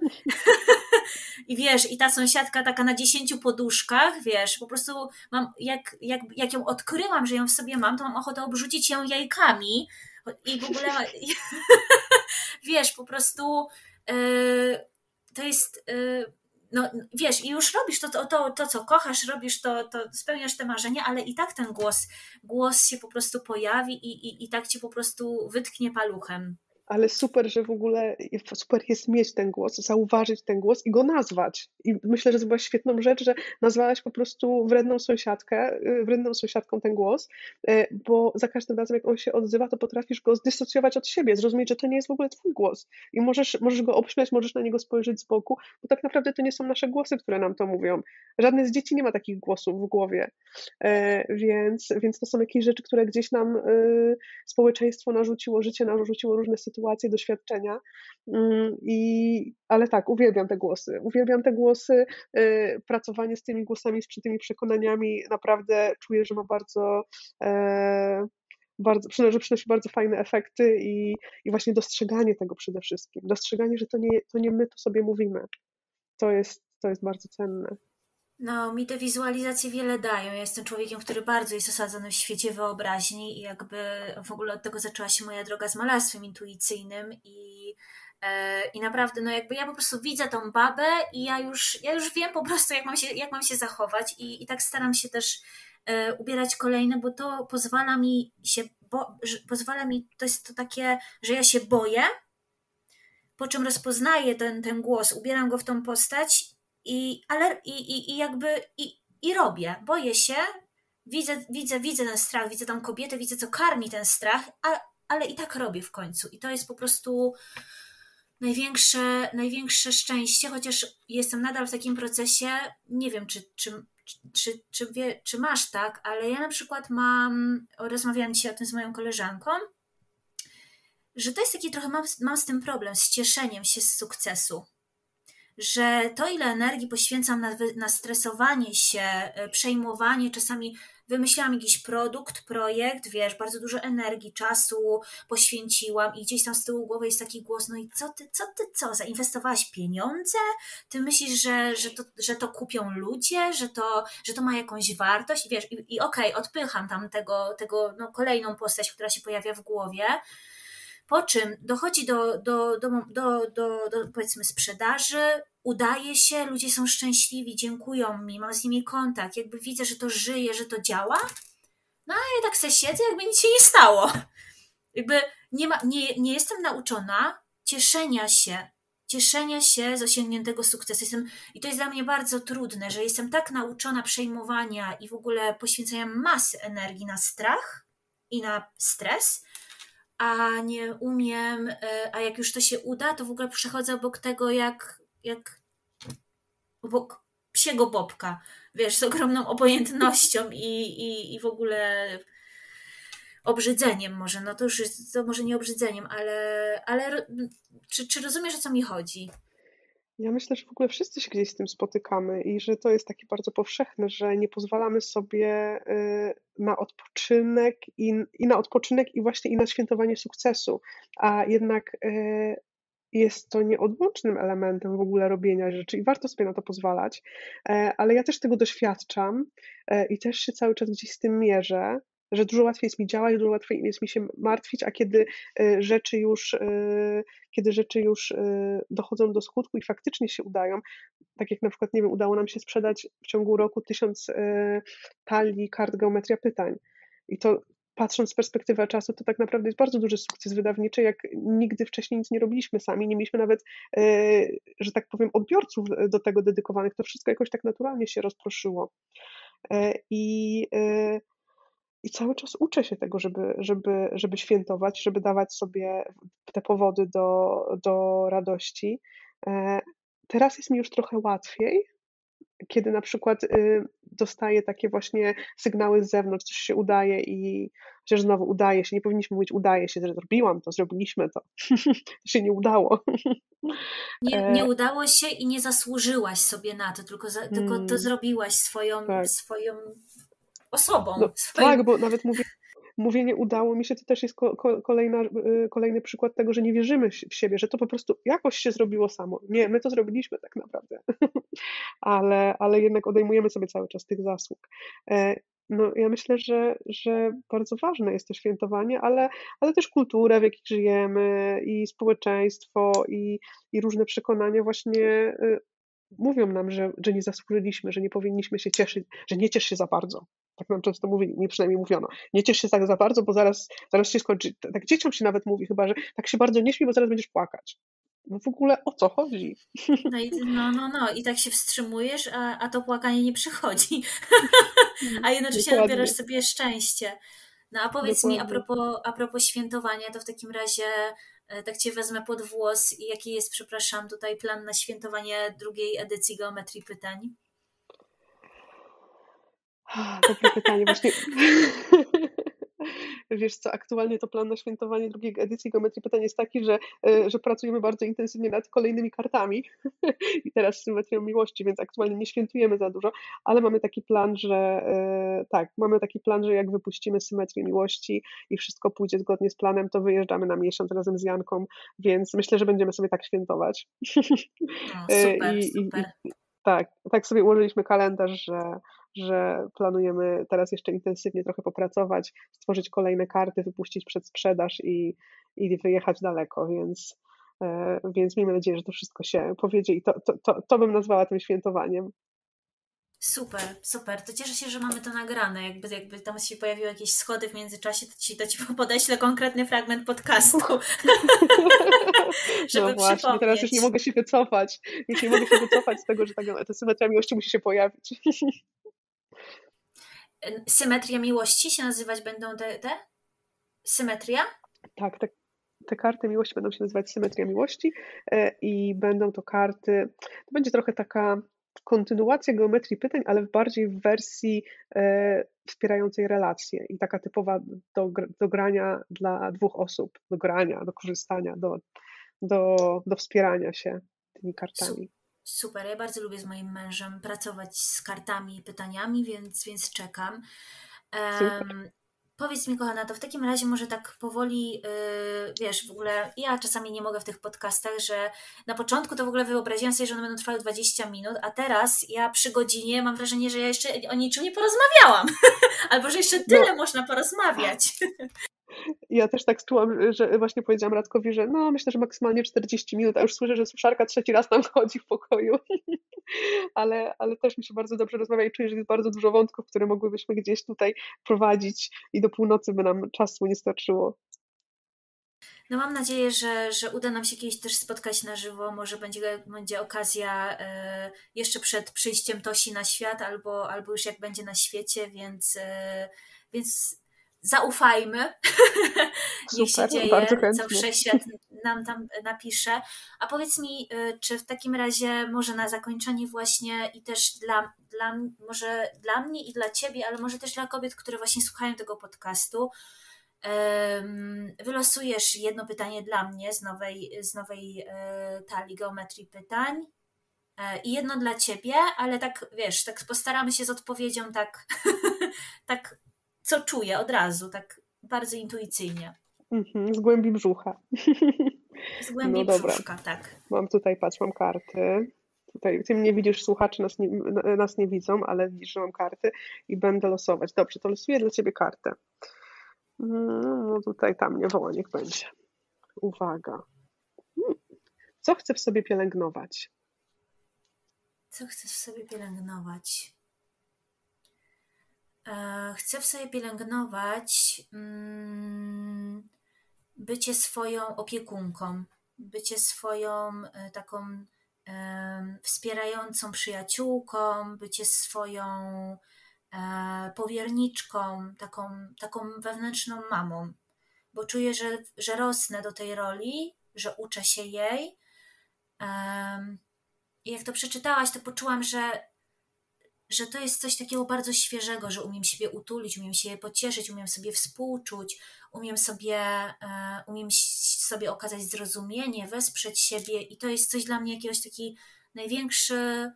I wiesz, i ta sąsiadka taka na dziesięciu poduszkach, wiesz, po prostu mam, jak, jak, jak ją odkryłam, że ją w sobie mam, to mam ochotę obrzucić ją jajkami i w ogóle, wiesz, po prostu yy, to jest, yy, no wiesz, i już robisz to, to, to, to co kochasz, robisz to, to, spełniasz te marzenia, ale i tak ten głos, głos się po prostu pojawi i, i, i tak cię po prostu wytknie paluchem ale super, że w ogóle super jest mieć ten głos, zauważyć ten głos i go nazwać. I myślę, że to była świetną rzecz, że nazwałaś po prostu wredną sąsiadkę, y, wredną sąsiadką ten głos, y, bo za każdym razem, jak on się odzywa, to potrafisz go zdysocjować od siebie, zrozumieć, że to nie jest w ogóle twój głos. I możesz, możesz go obśmiać, możesz na niego spojrzeć z boku, bo tak naprawdę to nie są nasze głosy, które nam to mówią. Żadne z dzieci nie ma takich głosów w głowie. E, więc, więc to są jakieś rzeczy, które gdzieś nam y, społeczeństwo narzuciło, życie narzuciło różne sytuacje, sytuacje, doświadczenia. Mm, I, ale tak, uwielbiam te głosy. Uwielbiam te głosy. Y, pracowanie z tymi głosami, z tymi przekonaniami naprawdę czuję, że ma bardzo, e, bardzo, że przynosi bardzo fajne efekty i, i właśnie dostrzeganie tego przede wszystkim. Dostrzeganie, że to nie, to nie my to sobie mówimy. To jest, to jest bardzo cenne. No, mi te wizualizacje wiele dają. Ja jestem człowiekiem, który bardzo jest osadzony w świecie wyobraźni i jakby w ogóle od tego zaczęła się moja droga z malarstwem intuicyjnym i, e, i naprawdę, no jakby ja po prostu widzę tą babę i ja już, ja już wiem po prostu, jak mam się, jak mam się zachować i, i tak staram się też e, ubierać kolejne, bo to pozwala mi się, bo, pozwala mi, to jest to takie, że ja się boję, po czym rozpoznaję ten, ten głos, ubieram go w tą postać i, ale, i, i, i jakby i, i robię. Boję się, widzę, widzę, widzę ten strach, widzę tą kobietę, widzę, co karmi ten strach, a, ale i tak robię w końcu. I to jest po prostu największe, największe szczęście, chociaż jestem nadal w takim procesie. Nie wiem, czy, czy, czy, czy, wie, czy masz tak, ale ja na przykład mam, rozmawiałam dzisiaj o tym z moją koleżanką, że to jest taki trochę, mam, mam z tym problem, z cieszeniem się z sukcesu że to, ile energii poświęcam na, na stresowanie się, e, przejmowanie, czasami wymyślałam jakiś produkt, projekt, wiesz, bardzo dużo energii, czasu poświęciłam i gdzieś tam z tyłu głowy jest taki głos, no i co ty, co ty, co, zainwestowałaś pieniądze? Ty myślisz, że, że, to, że to kupią ludzie, że to, że to ma jakąś wartość? I wiesz, i, i okej, okay, odpycham tam tego, tego no, kolejną postać, która się pojawia w głowie, po czym dochodzi do, do, do, do, do, do powiedzmy sprzedaży, udaje się, ludzie są szczęśliwi, dziękują mi, mam z nimi kontakt, jakby widzę, że to żyje, że to działa. No a ja tak sobie siedzę, jakby nic się nie stało. Jakby nie, ma, nie, nie jestem nauczona cieszenia się, cieszenia się z osiągniętego sukcesu. Jestem, I to jest dla mnie bardzo trudne, że jestem tak nauczona przejmowania i w ogóle poświęcania masy energii na strach i na stres, a nie umiem, e, a jak już to się uda, to w ogóle przechodzę obok tego jak, jak obok psiego bobka, wiesz, z ogromną obojętnością i, i, i w ogóle obrzydzeniem może, no to już jest, to może nie obrzydzeniem, ale, ale czy, czy rozumiesz o co mi chodzi? Ja myślę, że w ogóle wszyscy się gdzieś z tym spotykamy i że to jest takie bardzo powszechne, że nie pozwalamy sobie y, na odpoczynek i, i na odpoczynek i właśnie i na świętowanie sukcesu, a jednak y, jest to nieodłącznym elementem w ogóle robienia rzeczy i warto sobie na to pozwalać, e, ale ja też tego doświadczam e, i też się cały czas gdzieś z tym mierzę, że dużo łatwiej jest mi działać, dużo łatwiej jest mi się martwić, a kiedy e, rzeczy już, kiedy rzeczy już dochodzą do skutku i faktycznie się udają, tak jak na przykład, nie wiem, udało nam się sprzedać w ciągu roku tysiąc talii kart geometria pytań. I to patrząc z perspektywy czasu, to tak naprawdę jest bardzo duży sukces wydawniczy, jak nigdy wcześniej nic nie robiliśmy sami, nie mieliśmy nawet, że tak powiem, odbiorców do tego dedykowanych. To wszystko jakoś tak naturalnie się rozproszyło. I i cały czas uczę się tego, żeby, żeby, żeby świętować, żeby dawać sobie te powody do, do radości. E, teraz jest mi już trochę łatwiej, kiedy na przykład y, dostaję takie właśnie sygnały z zewnątrz, coś się udaje i chociaż znowu udaje się, nie powinniśmy mówić udaje się, że zrobiłam to, zrobiliśmy to. to się nie udało. Nie, e, nie udało się i nie zasłużyłaś sobie na to, tylko, za, tylko to mm. zrobiłaś swoją, tak. swoją osobą. No, swoim... Tak, bo nawet mówię, mówienie udało mi się, to też jest kolejna, y, kolejny przykład tego, że nie wierzymy w siebie, że to po prostu jakoś się zrobiło samo. Nie, my to zrobiliśmy tak naprawdę, ale, ale jednak odejmujemy sobie cały czas tych zasług. E, no, ja myślę, że, że bardzo ważne jest to świętowanie, ale, ale też kultura, w jakiej żyjemy, i społeczeństwo, i, i różne przekonania właśnie y, mówią nam, że, że nie zasłużyliśmy, że nie powinniśmy się cieszyć, że nie ciesz się za bardzo. Tak nam często mówili, mi przynajmniej mówiono. Nie ciesz się tak za bardzo, bo zaraz, zaraz się skończy. Tak dzieciom się nawet mówi chyba, że tak się bardzo nie śmiej, bo zaraz będziesz płakać. No w ogóle o co chodzi? No, i, no, no, no. I tak się wstrzymujesz, a, a to płakanie nie przychodzi. a jednocześnie Dokładnie. dobierasz sobie szczęście. No a powiedz Dokładnie. mi a propos, a propos świętowania, to w takim razie E, tak Cię wezmę pod włos i jaki jest, przepraszam, tutaj plan na świętowanie drugiej edycji Geometrii Pytań? Dobre pytanie. Właśnie Wiesz co, aktualnie to plan na świętowanie drugiej edycji Geometrii Pytań jest taki, że, e, że pracujemy bardzo intensywnie nad kolejnymi kartami i teraz symetrią miłości, więc aktualnie nie świętujemy za dużo, ale mamy taki plan, że e, tak, mamy taki plan, że jak wypuścimy symetrię miłości i wszystko pójdzie zgodnie z planem, to wyjeżdżamy na miesiąc razem z Janką, więc myślę, że będziemy sobie tak świętować. O, super, I, super. I, tak, tak sobie ułożyliśmy kalendarz, że, że planujemy teraz jeszcze intensywnie trochę popracować, stworzyć kolejne karty, wypuścić przed sprzedaż i, i wyjechać daleko, więc, e, więc miejmy nadzieję, że to wszystko się powiedzie i to, to, to, to bym nazwała tym świętowaniem. Super, super. To cieszę się, że mamy to nagrane. Jakby, jakby tam się pojawiły jakieś schody w międzyczasie, to ci, to ci podeślę konkretny fragment podcastu. żeby no właśnie, przypomnieć. teraz już nie mogę się wycofać. Już nie mogę się wycofać z tego, że ta, ta symetria miłości musi się pojawić. Symetria miłości się nazywać będą te? te? Symetria? Tak, te, te karty miłości będą się nazywać Symetria Miłości e, i będą to karty, to będzie trochę taka kontynuacja geometrii pytań, ale bardziej w wersji e, wspierającej relacje i taka typowa do, do grania dla dwóch osób, do grania, do korzystania, do, do, do wspierania się tymi kartami. Super, ja bardzo lubię z moim mężem pracować z kartami i pytaniami, więc, więc czekam. Um, Powiedz mi, kochana, to w takim razie może tak powoli, yy, wiesz, w ogóle ja czasami nie mogę w tych podcastach, że na początku to w ogóle wyobraziłam sobie, że one będą trwały 20 minut, a teraz ja przy godzinie mam wrażenie, że ja jeszcze o niczym nie porozmawiałam. Albo że jeszcze tyle no. można porozmawiać. Ja też tak czułam, że właśnie powiedziałam Radkowi, że no myślę, że maksymalnie 40 minut, a już słyszę, że suszarka trzeci raz nam chodzi w pokoju. ale, ale też mi się bardzo dobrze rozmawia i czuję, że jest bardzo dużo wątków, które mogłybyśmy gdzieś tutaj prowadzić i do północy by nam czasu nie starczyło. No mam nadzieję, że, że uda nam się kiedyś też spotkać na żywo. Może będzie, będzie okazja e, jeszcze przed przyjściem Tosi na świat, albo, albo już jak będzie na świecie, więc, e, więc zaufajmy, niech się dzieje, co wszechświat nam tam napisze. A powiedz mi, y, czy w takim razie może na zakończenie właśnie i też dla, dla może dla mnie i dla ciebie, ale może też dla kobiet, które właśnie słuchają tego podcastu, wylosujesz jedno pytanie dla mnie z nowej, z nowej e, talii geometrii pytań e, i jedno dla ciebie, ale tak wiesz, tak postaramy się z odpowiedzią tak, tak co czuję od razu, tak bardzo intuicyjnie. Mhm, z głębi brzucha. Z głębi no brzuszka, tak. Mam tutaj, patrz, mam karty. Tutaj, ty mnie widzisz, słuchacze nas nie, nas nie widzą, ale widzisz, że mam karty i będę losować. Dobrze, to losuję dla ciebie kartę. No tutaj tam nie woła, niech będzie. Uwaga. Hmm. Co chcę w sobie pielęgnować? Co chcę w sobie pielęgnować? E, chcę w sobie pielęgnować mm, bycie swoją opiekunką, bycie swoją e, taką wspierającą przyjaciółką, bycie swoją e, powierniczką, taką, taką wewnętrzną mamą, bo czuję, że, że rosnę do tej roli, że uczę się jej. I jak to przeczytałaś, to poczułam, że że to jest coś takiego bardzo świeżego, że umiem siebie utulić, umiem się pocieszyć, umiem sobie współczuć, umiem sobie, e, umiem sobie okazać zrozumienie, wesprzeć siebie i to jest coś dla mnie jakiegoś taki największy,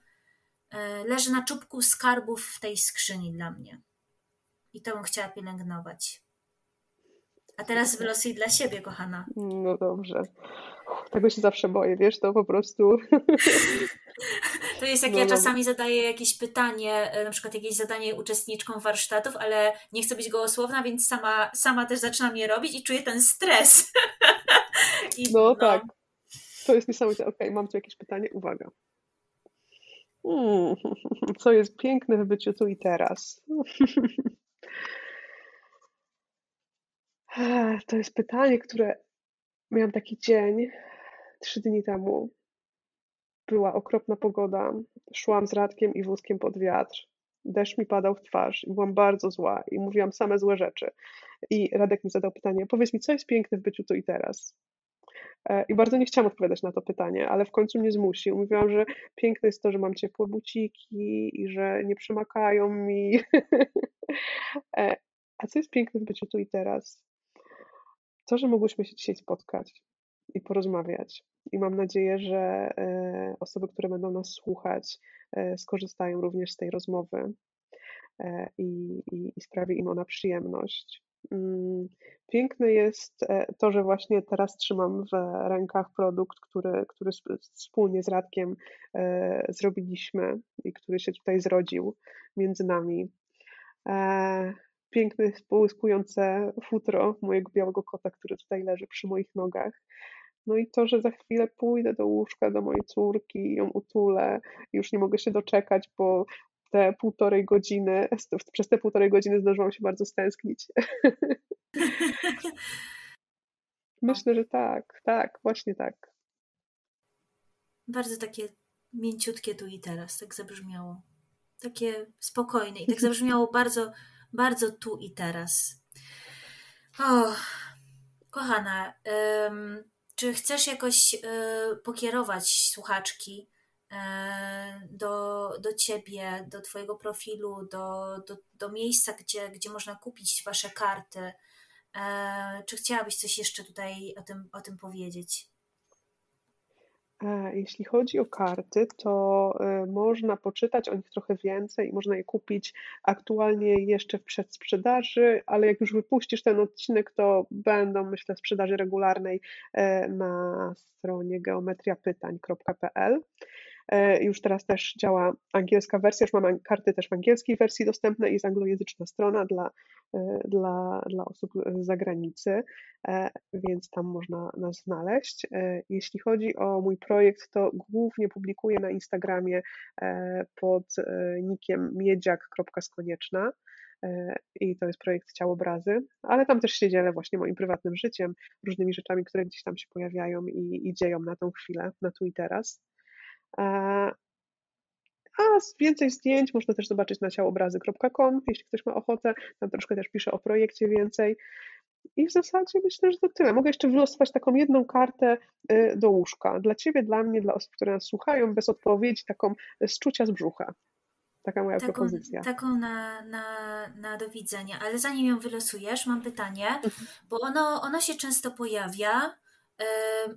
e, leży na czubku skarbów w tej skrzyni dla mnie. I to bym chciała pielęgnować. A teraz wylosuj dla siebie, kochana. No dobrze. Tego się zawsze boję, wiesz, to po prostu. To jest jak no, ja no. czasami zadaję jakieś pytanie, e, na przykład jakieś zadanie uczestniczkom warsztatów, ale nie chcę być gołosłowna, więc sama, sama też zaczynam je robić i czuję ten stres. I, no, no, tak. To jest niesamowite. Okej, okay, mam tu jakieś pytanie. Uwaga. Hmm. Co jest piękne w byciu tu i teraz? To jest pytanie, które miałam taki dzień trzy dni temu. Była okropna pogoda. Szłam z Radkiem i wózkiem pod wiatr. Deszcz mi padał w twarz i byłam bardzo zła i mówiłam same złe rzeczy. I Radek mi zadał pytanie: Powiedz mi, co jest piękne w byciu tu i teraz? E, I bardzo nie chciałam odpowiadać na to pytanie, ale w końcu mnie zmusił. Mówiłam, że piękne jest to, że mam ciepłe buciki i że nie przemakają mi. E, A co jest piękne w byciu tu i teraz? To, że mogłyśmy się dzisiaj spotkać i porozmawiać. I mam nadzieję, że e, osoby, które będą nas słuchać, e, skorzystają również z tej rozmowy e, i, i, i sprawi im ona przyjemność. Mm, piękne jest to, że właśnie teraz trzymam w rękach produkt, który, który wspólnie z Radkiem zrobiliśmy i który się tutaj zrodził między nami piękne, połyskujące futro mojego białego kota, który tutaj leży przy moich nogach. No i to, że za chwilę pójdę do łóżka do mojej córki i ją utulę, już nie mogę się doczekać, bo te półtorej godziny, przez te półtorej godziny zdążyłam się bardzo stęsknić. Myślę, że tak, tak, właśnie tak. Bardzo takie mięciutkie tu i teraz, tak zabrzmiało. Takie spokojne i tak zabrzmiało bardzo bardzo tu i teraz. O, kochana, ym, czy chcesz jakoś y, pokierować słuchaczki y, do, do ciebie, do twojego profilu, do, do, do miejsca, gdzie, gdzie można kupić wasze karty? Y, czy chciałabyś coś jeszcze tutaj o tym, o tym powiedzieć? Jeśli chodzi o karty, to e, można poczytać o nich trochę więcej i można je kupić aktualnie jeszcze w przedsprzedaży, ale jak już wypuścisz ten odcinek, to będą, myślę, w sprzedaży regularnej e, na stronie geometriapytań.pl. E, już teraz też działa angielska wersja, już mam karty też w angielskiej wersji dostępne i jest anglojęzyczna strona dla, e, dla, dla osób z zagranicy, e, więc tam można nas znaleźć. Jeśli chodzi o mój projekt, to głównie publikuję na Instagramie pod nickiem miedziak.skonieczna i to jest projekt Ciałobrazy, ale tam też się dzielę właśnie moim prywatnym życiem, różnymi rzeczami, które gdzieś tam się pojawiają i, i dzieją na tą chwilę, na tu i teraz. A więcej zdjęć można też zobaczyć na ciałobrazy.com, jeśli ktoś ma ochotę. Tam troszkę też piszę o projekcie więcej. I w zasadzie myślę, że to tyle. Mogę jeszcze wylosować taką jedną kartę y, do łóżka. Dla Ciebie, dla mnie, dla osób, które nas słuchają, bez odpowiedzi, taką z czucia z brzucha. Taka moja taką, propozycja. Taką na, na, na do widzenia. Ale zanim ją wylosujesz, mam pytanie, mhm. bo ono, ono się często pojawia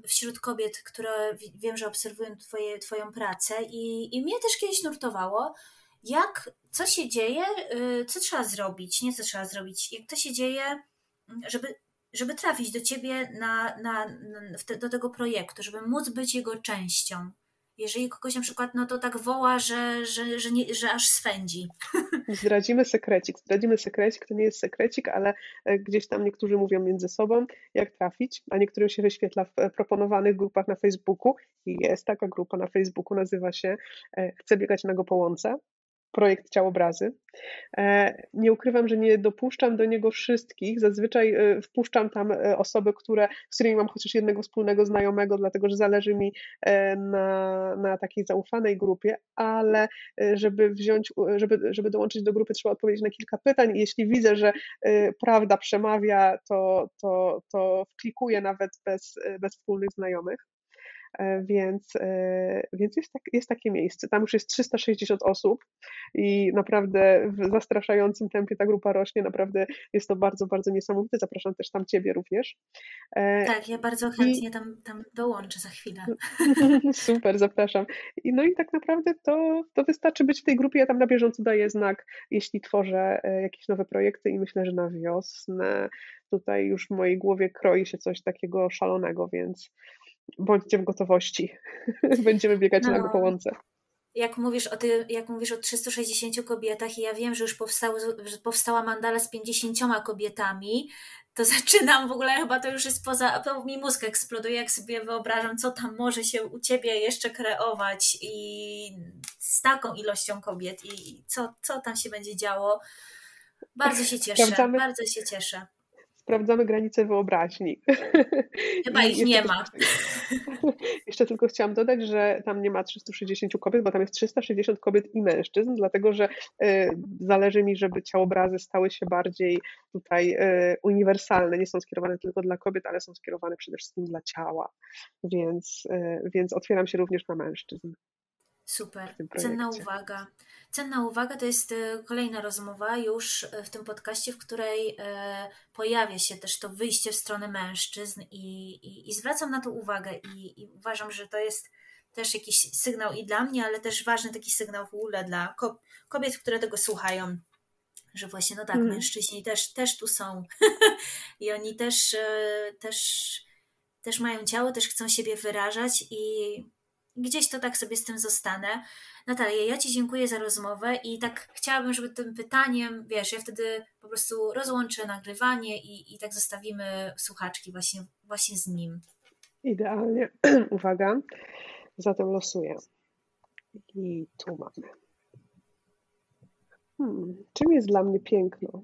wśród kobiet, które wiem, że obserwują twoje, Twoją pracę i, i mnie też kiedyś nurtowało, jak, co się dzieje, y, co trzeba zrobić, nie co trzeba zrobić, jak to się dzieje, mm, żeby, żeby trafić do Ciebie na, na, na te, do tego projektu, żeby móc być jego częścią jeżeli kogoś na przykład no to tak woła, że, że, że, nie, że aż swędzi. Zdradzimy sekrecik. Zdradzimy sekrecik, to nie jest sekrecik, ale e, gdzieś tam niektórzy mówią między sobą, jak trafić, a niektórym się wyświetla w e, proponowanych grupach na Facebooku. I jest taka grupa na Facebooku, nazywa się e, Chcę biegać na go po łące projekt Ciałobrazy. E, nie ukrywam, że nie dopuszczam do niego wszystkich. Zazwyczaj e, wpuszczam tam e, osoby, które, z którymi mam chociaż jednego wspólnego znajomego, dlatego że zależy mi na, na takiej zaufanej grupie, ale żeby wziąć, żeby, żeby dołączyć do grupy, trzeba odpowiedzieć na kilka pytań. Jeśli widzę, że prawda przemawia, to, to, to wklikuję nawet bez, bez wspólnych znajomych. E, więc, e, więc jest, tak, jest takie miejsce. Tam już jest 360 osób i naprawdę w zastraszającym tempie ta grupa rośnie. Naprawdę jest to bardzo, bardzo niesamowite. Zapraszam też tam Ciebie również. E, tak, ja bardzo chętnie I... tam, tam dołączę za chwilę. Super, zapraszam. I no i tak naprawdę to, to wystarczy być w tej grupie. Ja tam na bieżąco daję znak, jeśli tworzę jakieś nowe projekty i myślę, że na wiosnę tutaj już w mojej głowie kroi się coś takiego szalonego, więc bądźcie w gotowości. Będziemy biegać no. na połące. Jak mówisz, o ty, jak mówisz o 360 kobietach i ja wiem, że już powstało, że powstała mandala z 50 kobietami, to zaczynam w ogóle, chyba to już jest poza, to mi mózg eksploduje, jak sobie wyobrażam, co tam może się u Ciebie jeszcze kreować i z taką ilością kobiet i co, co tam się będzie działo. Bardzo się cieszę, Sprawdzamy. bardzo się cieszę sprawdzamy granice wyobraźni. Chyba ich nie ma. Jeszcze tylko chciałam dodać, że tam nie ma 360 kobiet, bo tam jest 360 kobiet i mężczyzn, dlatego że y, zależy mi, żeby ciałobrazy stały się bardziej tutaj y, uniwersalne. Nie są skierowane tylko dla kobiet, ale są skierowane przede wszystkim dla ciała. Więc, y, więc otwieram się również na mężczyzn. Super. Cenna uwaga. Cenna uwaga to jest e, kolejna rozmowa już e, w tym podcaście, w której e, pojawia się też to wyjście w stronę mężczyzn i, i, i zwracam na to uwagę i, i uważam, że to jest też jakiś sygnał i dla mnie, ale też ważny taki sygnał w ogóle dla ko- kobiet, które tego słuchają, że właśnie no tak, Mhm. mężczyźni też, też tu są i oni też, też, też mają ciało, też chcą siebie wyrażać i gdzieś to tak sobie z tym zostanę. Natalia, ja Ci dziękuję za rozmowę i tak chciałabym, żeby tym pytaniem, wiesz, ja wtedy po prostu rozłączę nagrywanie i, i tak zostawimy słuchaczki właśnie, właśnie z nim. Idealnie. Uwaga. Zatem losuję. I tu mamy. Hmm, czym jest dla mnie piękno?